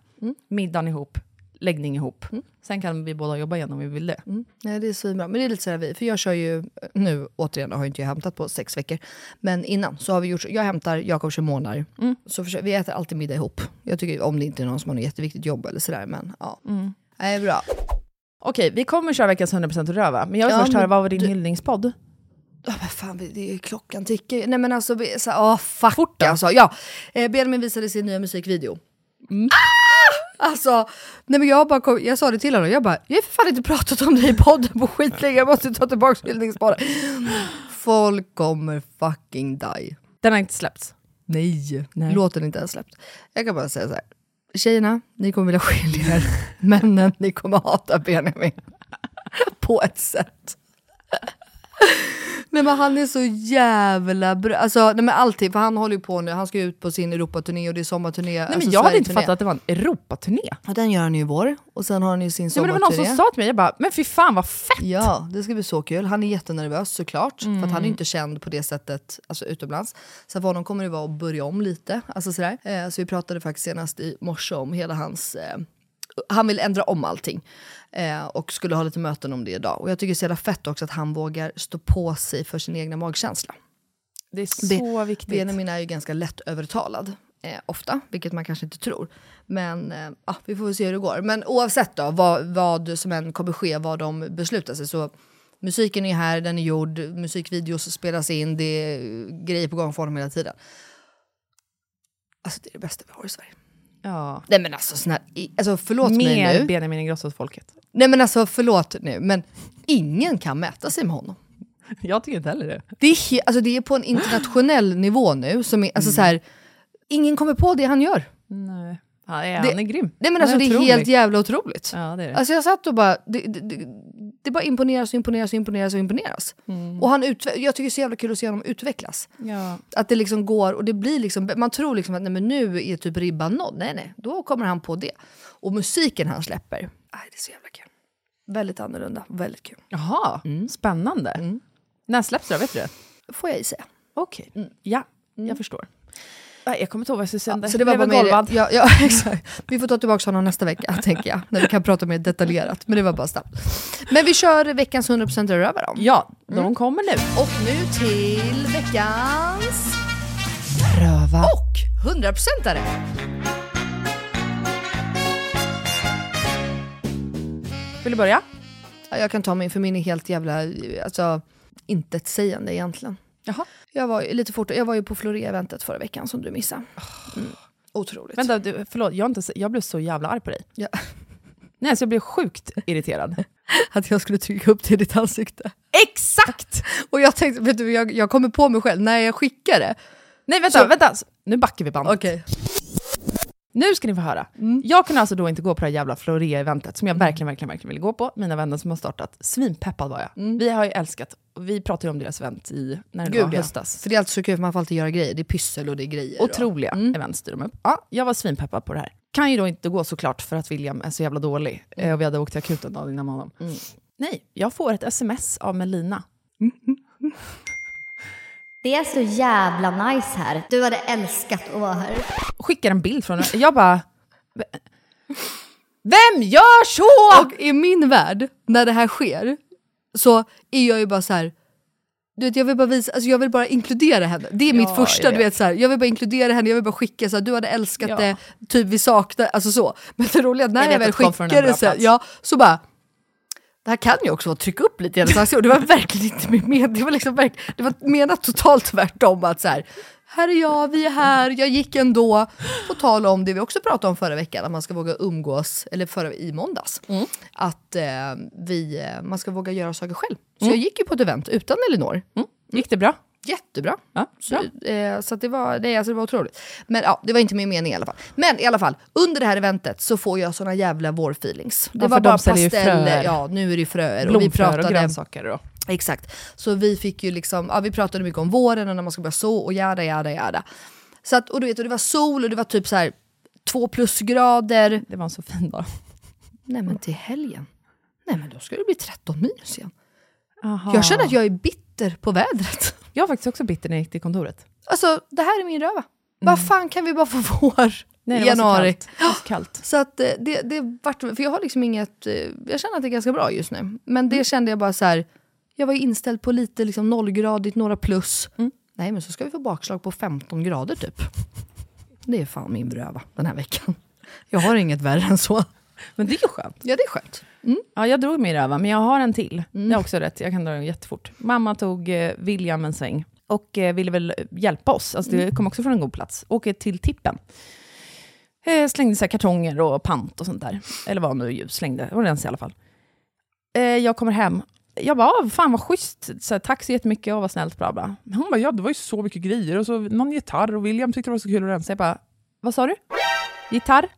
Middagen ihop, läggning ihop. Sen kan vi båda jobba igen om vi vill det. Mm. Nej, det är svinbra. Men det är lite sådär vi, för jag kör ju, nu återigen har inte jag hämtat på sex veckor, men innan så har vi gjort, jag hämtar, Jakob kör månader, så försöker, vi äter alltid middag ihop. Jag tycker om det inte är någon som har något jätteviktigt jobb eller sådär, men ja. Mm. Nej, bra. Okej, vi kommer köra veckans 100% röva. Men jag vill Ja, först höra, vad var din du- hyllningspodd? Ja, men fan, det är klockan tickar ju. Nej men alltså, så, åh fuck Fort alltså. Ja, eh, Benjamin visade sin nya musikvideo. Ah! Alltså, nej men jag, bara kom, jag sa det till honom, jag bara, jag har för fan inte pratat om det i podden på skitlänge, jag måste ta tillbaka hyllningspodden. Folk kommer fucking die. Den har inte släppts. Nej, Nej. låten inte ens släppt. Jag kan bara säga så här. Tjejerna, ni kommer vilja skilja er. Männen, ni kommer hata Benjamin. På ett sätt. Nej men han är så jävla bra, alltså nej men alltid, för han håller ju på nu, han ska ju ut på sin Europaturné och det är sommarturné. Nej, alltså men jag hade inte fattat att det var en Europaturné. Ja, den gör han ju i vår, och sen har han ju sin Ja, men det var någon sommarturné. som sa till mig, jag bara, men fy fan vad fett! Ja, det ska bli så kul. Han är jättenervös såklart, för att han är Mm. inte känd på det sättet alltså, utomlands. Så för honom kommer det vara att börja om lite. Alltså, sådär. Eh, så vi pratade faktiskt senast i morse om hela hans... Eh, han vill ändra om allting eh, och skulle ha lite möten om det idag. Och jag tycker det är så jävla fett också att han vågar stå på sig för sin egna magkänsla. Det är så viktigt. Benjamin är ju ganska lätt övertalad. Eh, ofta, vilket man kanske inte tror. Men eh, ja, vi får väl se hur det går. Men oavsett då, vad, vad som än kommer ske, vad de beslutar sig, så musiken är här, den är gjord, musikvideos spelas in, det är grejer på gång för honom hela tiden. Alltså det är det bästa vi har i Sverige. Ja. Nej men alltså, sån här, i- alltså förlåt mig Mer nu. Benjamin Ingrosso-folket. Nej men alltså förlåt nu, men ingen kan mäta sig med honom. Jag tycker inte heller det. Det är, alltså det är på en internationell nivå nu, som är, alltså så här, ingen kommer på det han gör. Nej. Ja, är Det- han är grym. Nej men alltså det är otrolig. helt jävla otroligt. Ja, det är det. Alltså jag satt och bara, det, det, det, bara imponeras och imponeras och imponeras och imponeras. Mm. Och han utve- jag tycker det är så jävla kul att se honom utvecklas. Ja. Att det liksom går, och det blir liksom, man tror liksom att nej, men nu är typ ribban nådd. Nej nej, då kommer han på det. Och musiken han släpper, aj, det är så jävla kul. Väldigt annorlunda, väldigt kul. Jaha, spännande. När släpps det? Vet du det? Får jag ju säga. Okej, ja, jag förstår. Nej, Jag kommer inte ihåg vad jag skulle säga. Ja, så det var bara blev med golvad. det. Ja, ja, exakt. Vi får ta tillbaka honom nästa vecka, tänker jag. När vi kan prata mer detaljerat. Men det var bara snabbt. Men vi kör veckans 100% röva då. Ja, de kommer nu. Och nu till veckans... Röva. Och 100%are. Vill du börja? Ja, jag kan ta min, för min är helt jävla... Alltså, intetsägande egentligen. Jaha. Jag var ju lite fort, jag var ju på Floré-eventet förra veckan som du missade. Mm. Otroligt. Vänta, du, förlåt, jag, inte, jag blev så jävla arg på dig. Ja. Nej, så jag blev sjukt irriterad. Att jag skulle trycka upp det i ditt ansikte. Exakt! Och jag tänkte, vet du, jag, jag kommer på mig själv när jag skickar det. Nej, vänta, Så- vänta. Nu backar vi bandet. Okej. Nu ska ni få höra. Jag kunde alltså då inte gå på det här jävla Floré-eventet som jag verkligen, verkligen, verkligen ville gå på. Mina vänner som har startat, svinpeppad var jag. Vi har ju älskat, vi pratade ju om deras event i, när det var Gud ja. höstas. För det är alltid så kul för man får alltid göra grejer. det är pyssel och det är grejer. Otroliga event styr de upp. Ja, jag var svinpeppad på det här. Kan ju då inte gå såklart för att William är så jävla dålig. Eh, Och vi hade åkt till akuten dagen innan honom. Nej, jag får ett sms av Melina. Det är så jävla nice här. Du hade älskat att vara här. Skickar en bild från. Jag bara... "V- Vem gör så? Och i min värld, när det här sker, så är jag ju bara så här. Du vet, jag vill bara visa, alltså jag vill bara inkludera henne. Det är mitt Ja, första, jag du vet. vet så här. Jag vill bara inkludera henne, jag vill bara skicka så här, du hade älskat Ja. det, typ vi saknar, alltså så. Men det roliga är att när Jag jag, vet väl det skickade det sen, ja, så bara det här kan ju också vara trycka upp lite i hennes det var verkligen inte min mening. Det var, liksom verk, det var menat totalt tvärtom. Att så här, här är jag, vi är här, jag gick ändå. På tal om det vi också pratade om förra veckan, att man ska våga umgås, eller förra, i måndags. Att eh, vi, eh, man ska våga göra saker själv. Så jag gick ju på ett event utan Elinor. Gick det bra? Jättebra. Ja, Så, eh, så det, var, det, alltså det var otroligt. Men ja, det var inte min mening i alla fall. Men i alla fall, under det här eventet så får jag såna jävla vårfeelings. Det Ja, var bara pasteller, ja nu är det fröer. och vi Blomfröer och, pratade, grönsaker. Då. Exakt. Så vi fick ju liksom, ja, vi pratade mycket om våren och när man ska börja så och jada jada jada. Så att, och du vet, och det var sol och det var typ så här två plusgrader. Det var en så fin dag. Nej men till helgen, nej men då ska det bli 13 minus igen. Aha. Jag känner att jag är bitter på vädret. Jag var faktiskt också bitter när jag gick till kontoret. Alltså det här är min röva. Vad fan kan vi bara få vår Nej, i januari? kallt. Det var så kallt. Så att eh, det, det vart, för jag har liksom inget, eh, jag känner att det är ganska bra just nu. Men det kände jag bara så här. Jag var ju inställd på lite liksom nollgradigt, några plus. Nej men så ska vi få bakslag på 15 grader typ. Det är fan min bröva den här veckan. Jag har inget värre än så. Men det är ju skönt. Ja det är skönt. Ja, jag drog min röva, men jag har en till. Det är också rätt, jag kan dra den jättefort. Mamma tog eh, William en sväng och eh, ville väl hjälpa oss. Alltså, det kom också från en god plats. Åker till tippen. Eh, slängde så här kartonger och pant och sånt där. Eller vad nu ljus slängde, det var rens i alla fall. Eh, jag kommer hem. Jag bara, "Ah, fan vad schysst, så här, tack så jättemycket, och vad snällt, bla bla. Men Hon bara, ja det var ju så mycket grejer och så någon gitarr och William tyckte det var så kul att rensa. Jag bara, vad sa du? Gitarr?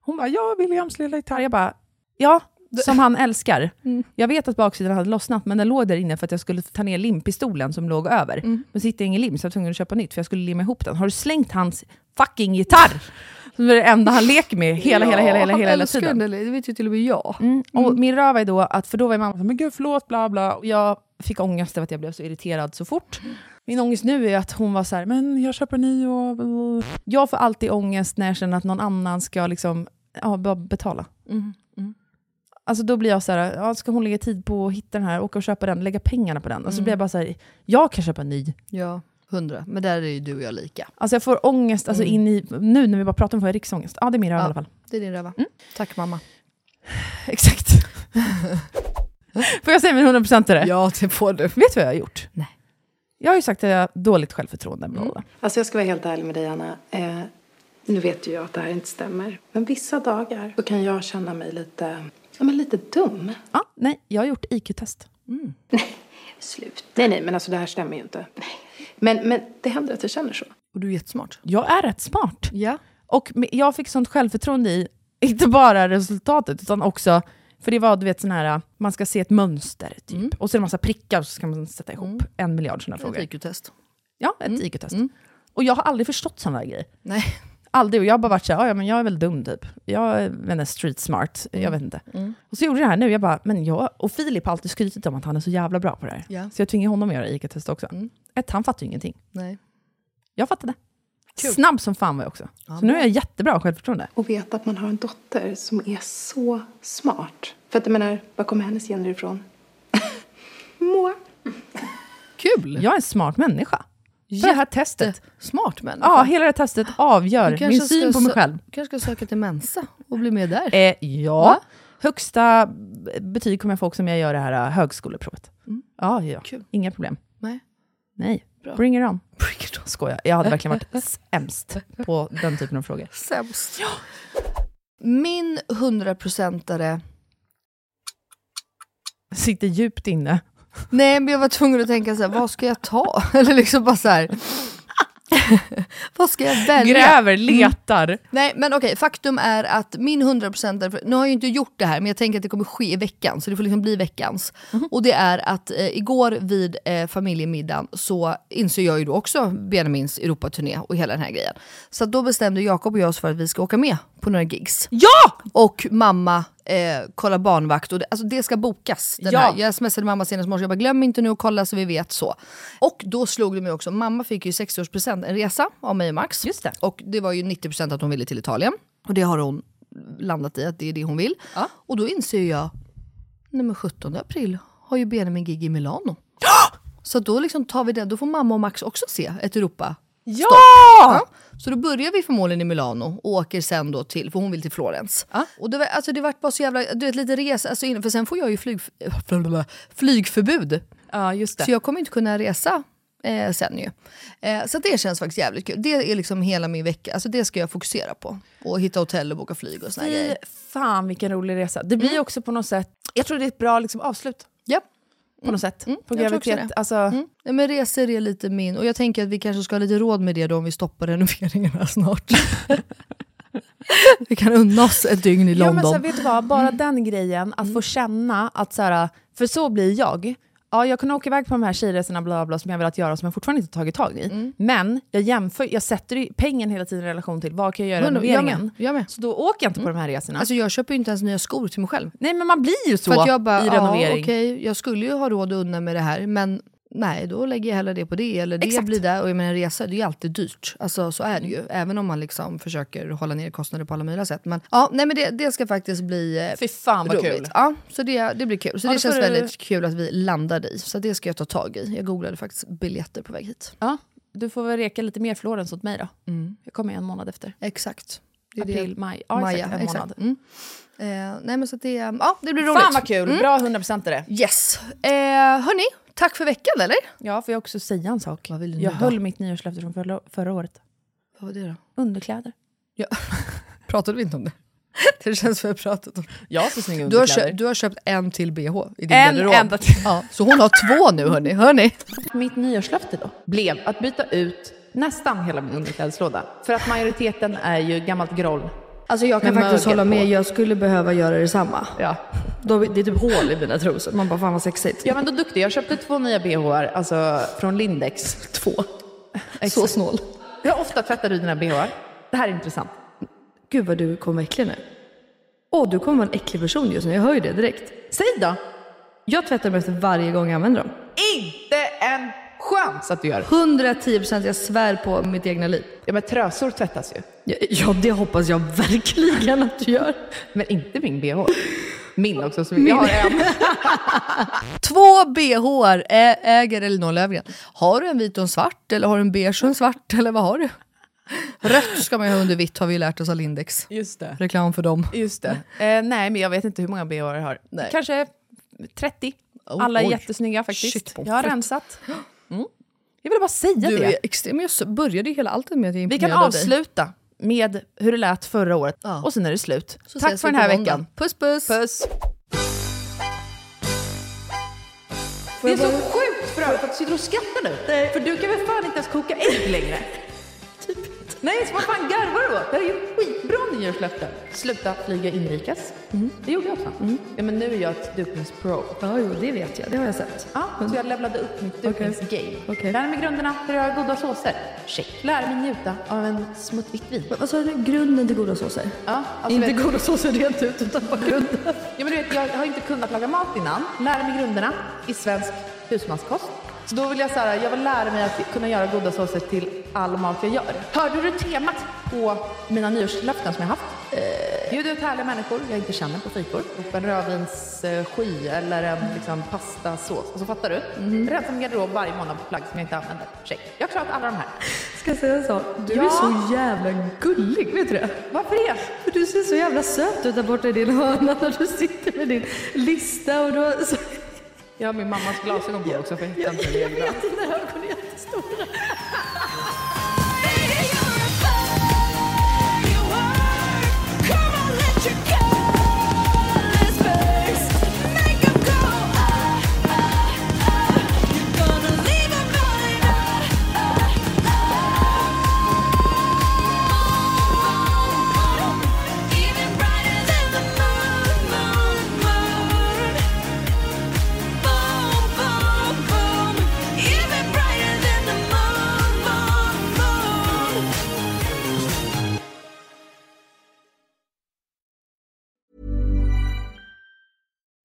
Hon bara, ja Williams lilla gitarr. Jag bara, ja, som han älskar. Mm. Jag vet att baksidan hade lossnat, men den låg där inne för att jag skulle ta ner limpistolen som låg över. Mm. Men jag ingen lim, så jag var tvungen att köpa nytt, för jag skulle limma ihop den. Har du slängt hans fucking gitarr? Som är det enda han leker med hela, hela, hela, hela, hela, hela älskar tiden. den, det vet ju till och med jag. Mm. Och min röv är då att, för då var mamma Men gud förlåt, bla bla. och jag fick ångest över att jag blev så irriterad så fort. Min ångest nu är att hon var så här, men jag köper ny och... jag får alltid ångest när jag känner att någon annan ska liksom, ja, betala. Mm. Alltså då blir jag så här, ja, ska hon lägga tid på att hitta den här, åka och köpa den, lägga pengarna på den? Alltså Mm. blir jag bara så här, jag kan köpa en ny. Ja, hundra. Men där är ju du och jag lika. Alltså jag får ångest, alltså Mm. in i, nu när vi bara pratar om får jag riksångest. Ja det är min röv i Ja. alla fall. Det är din röva. Tack mamma. Exakt. får jag säga min 100% är det? Ja, det får du. Vet du vad jag har gjort? Nej. Jag har ju sagt att jag har dåligt självförtroende. Bla. Alltså jag ska vara helt ärlig med dig Anna. Eh, nu vet ju jag att det här inte stämmer. Men vissa dagar så kan jag känna mig lite, ja, men lite dum. Ja, nej, jag har gjort IQ-test. Slut. Nej, nej, men alltså det här stämmer ju inte. Men, men det händer att jag känner så. Och du är jättesmart. Jag är rätt smart. Ja. Och jag fick sånt självförtroende i, inte bara resultatet, utan också, för det var du vet sån här, man ska se ett mönster, typ. och så är det en massa prickar och så ska man sätta ihop en miljard sådana Ett frågor. IQ-test. Ja, ett IQ-test. Och jag har aldrig förstått sådana grejer. Nej. Aldrig, och jag har bara varit såhär, ja men jag är väl dum typ. Jag är street smart, jag vet inte. Och så gjorde jag det här nu, jag bara, men jag, och Filip har alltid skrytit om att han är så jävla bra på det här. Ja. Så jag tvingar honom att göra IQ-test också. Ett, han fattar ju ingenting. Nej. Jag fattade. Kul. Snabb som fan var jag också. så nu är jag jättebra självförtroende. Och veta att man har en dotter som är så smart. För att jag menar, var kommer hennes gener ifrån? Moa. Kul! Jag är en smart människa. För det här testet. Smart människa. Ja, hela det här testet avgör min syn på mig själv. Du kanske ska söka till Mensa och bli med där. Eh, ja. Högsta betyg kommer jag få också om jag gör det här äh, högskoleprovet. Ja, ja. Kul. Inga problem. Nej. Nej. Bra. Bring it on. Bring it on. Skojar. Jag hade verkligen varit sämst på den typen av frågor. Sämst. Min hundraprocentare... Sitter djupt inne. Nej men jag var tvungen att tänka så här, vad ska jag ta? Eller liksom bara så här. vad ska jag välja? Gräver, letar. Nej men okej, faktum är att min 100% nu har jag ju inte gjort det här men jag tänker att det kommer ske i veckan så det får liksom bli veckans. Och det är att eh, igår vid eh, familjemiddagen så inser jag ju då också Benjamins Europaturné och hela den här grejen. Så då bestämde Jakob och jag oss för att vi ska åka med på några gigs. Ja! Och mamma eh, kollar barnvakt och det, alltså det ska bokas. Den Ja. här. Jag smsade mamma senast morse, jag bara glöm inte nu att kolla så vi vet så. Och då slog det mig också, mamma fick ju 60-årspresent, en resa av mig och Max. Just det. Och det var ju 90% att hon ville till Italien. Och det har hon landat i, att det är det hon vill. Och då inser jag, nej men 17 april har ju Benjamin gig i Milano. Så då liksom tar vi det, då får mamma och Max också se ett Europa. Ja! Ja. Så då börjar vi förmodligen i Milano och åker sen då till, för hon vill till Florens. Och det, var, alltså det vart bara så jävla, du vet lite resa, alltså för sen får jag ju flyg, flygförbud. Ja, just det. Så jag kommer inte kunna resa eh, sen ju. Eh, så det känns faktiskt jävligt kul. Det är liksom hela min vecka, alltså det ska jag fokusera på. Och hitta hotell och boka flyg och såna Fy grejer. fan vilken rolig resa. Det blir också på något sätt, jag tror det är ett bra liksom, avslut. Ja. På något sätt. På jag tror också graviditet. Alltså, Mm. Ja, men resor är lite min, och jag tänker att vi kanske ska ha lite råd med det då om vi stoppar renoveringarna snart. vi kan unna oss ett dygn i Ja, London. men så, här, vet du vad, bara den grejen, att få känna att så här, för så blir jag. Ja, jag kan åka iväg på de här tjejresorna bla, bla, som jag velat göra som jag fortfarande inte tagit tag i. Men jag jämför, jag sätter pengen hela tiden i relation till vad kan jag göra i renoveringen. jag med. Så då åker jag inte på de här resorna. Alltså jag köper ju inte ens nya skor till mig själv. Nej men man blir ju så För att jag bara, i ja renovering. okej, jag skulle ju ha råd att unna med det här, men Nej, då lägger jag hellre det på det. Eller det Exakt. blir det. Och jag menar resa, det är ju alltid dyrt. Alltså så är det ju. Även om man liksom försöker hålla ner kostnader på alla möjliga sätt. Men ja, nej men det, det ska faktiskt bli eh, Fy fan vad roligt. kul. Ja, så det, det blir kul. Så Ja, det känns du- väldigt kul att vi landade i. Så det ska jag ta tag i. Jag googlade faktiskt biljetter på väg hit. Ja, du får väl reka lite mer Florens åt mig då. Jag kommer en månad efter. Exakt. Det är April, maj. Ja, Maja, exakt, en exakt. månad. Mm. Eh, nej men så att det, ja, det blir roligt. Fan vad kul! Mm. Bra 100% är det. Yes. Eh, hörni, tack för veckan eller? Ja, får jag också säga en sak? Vad vill du nu Jag då? höll mitt nyårslöfte från förra, förra året. Vad var det då? Underkläder. Ja. Pratade vi inte om det? Det känns som vi har pratat om Jag har så snygga du har, köpt, du har köpt en till bh i din En garderob. enda till. Ja, så hon har två nu hörni. hörni. Mitt nyårslöfte då blev att byta ut nästan hela min underklädeslåda. För att majoriteten är ju gammalt groll. Alltså jag kan Med faktiskt hålla med, på. jag skulle behöva göra detsamma. Ja. Då, det är typ hål i mina trosor. Man bara fan vad sexigt. Ja men då duktig. Jag köpte två nya bhar, alltså från Lindex. Två. Så snål. Hur ofta tvättar du dina bhar? Det här är intressant. Gud vad du kommer äcklig nu. Åh, du kommer vara en äcklig person just nu. Jag hör ju det direkt. Säg då! Jag tvättar dem efter varje gång jag använder dem. Inte en chans att du gör. 110% jag svär på mitt egna liv. Ja men trösor tvättas ju. Ja, ja, det hoppas jag verkligen att du gör. Men inte min bh. Min också. Så jag har en. Två bh äger Elinor Löfgren. Har du en vit och en svart eller har du en beige och en svart eller vad har du? Rött ska man ju ha under vitt har vi lärt oss av Lindex. Just det. Reklam för dem. Just det. Eh, nej men jag vet inte hur många bh jag har. Nej. Kanske 30. Oh, Alla är oj. jättesnygga faktiskt. Shit, jag har rensat. Mm. Jag ville bara säga Du det. är extrem. Jag började ju hela alltet med att jag Vi kan imponerad av dig. avsluta med hur det lät förra året Ja. och sen är det slut. Så Tack för den här veckan. Puss puss! Puss! Det är så sjukt för övrigt att du sitter och skrattar nu. För du kan väl fan inte ens koka ägg längre? Nej, så vad fan garvar du åt? Det här är ju skitbra nyårslöfte. Sluta flyga inrikes. Det gjorde jag också. Ja, men nu är jag ett dukningspro. Ja, jo, det vet jag. Det har jag sett. Ja, så jag levlade upp mitt dukningsgame. Okej. Lär mig grunderna för att göra goda såser. Check. Lär mig njuta av en smutt vitt vin. Vad sa du? Grunden till goda såser? Ja, alltså Inte vet- goda såser rent ut, utan bara grunden. Ja, men du vet, jag har inte kunnat laga mat innan. Lära mig grunderna i svensk husmanskost. Så då vill jag så här, jag vill lära mig att kunna göra goda såser till all mat jag gör. Hörde du temat på mina nyårslöften som jag haft? Eh, bjud ut härliga människor jag inte känner på fikor. En rödvinssky eller en liksom, pastasås. Och så fattar du. Rensa min garderob varje månad på plagg som jag inte använder. Check. Jag har klarat alla de här. Ska jag säga en sak? Du Ja. är så jävla gullig, vet du det? Varför det? För du ser så jävla söt ut där borta i din hörna när du sitter med din lista och du har... Jag har min mammas glasögon på också för jag hittar inte mina egna. Dina ögon är jättestora.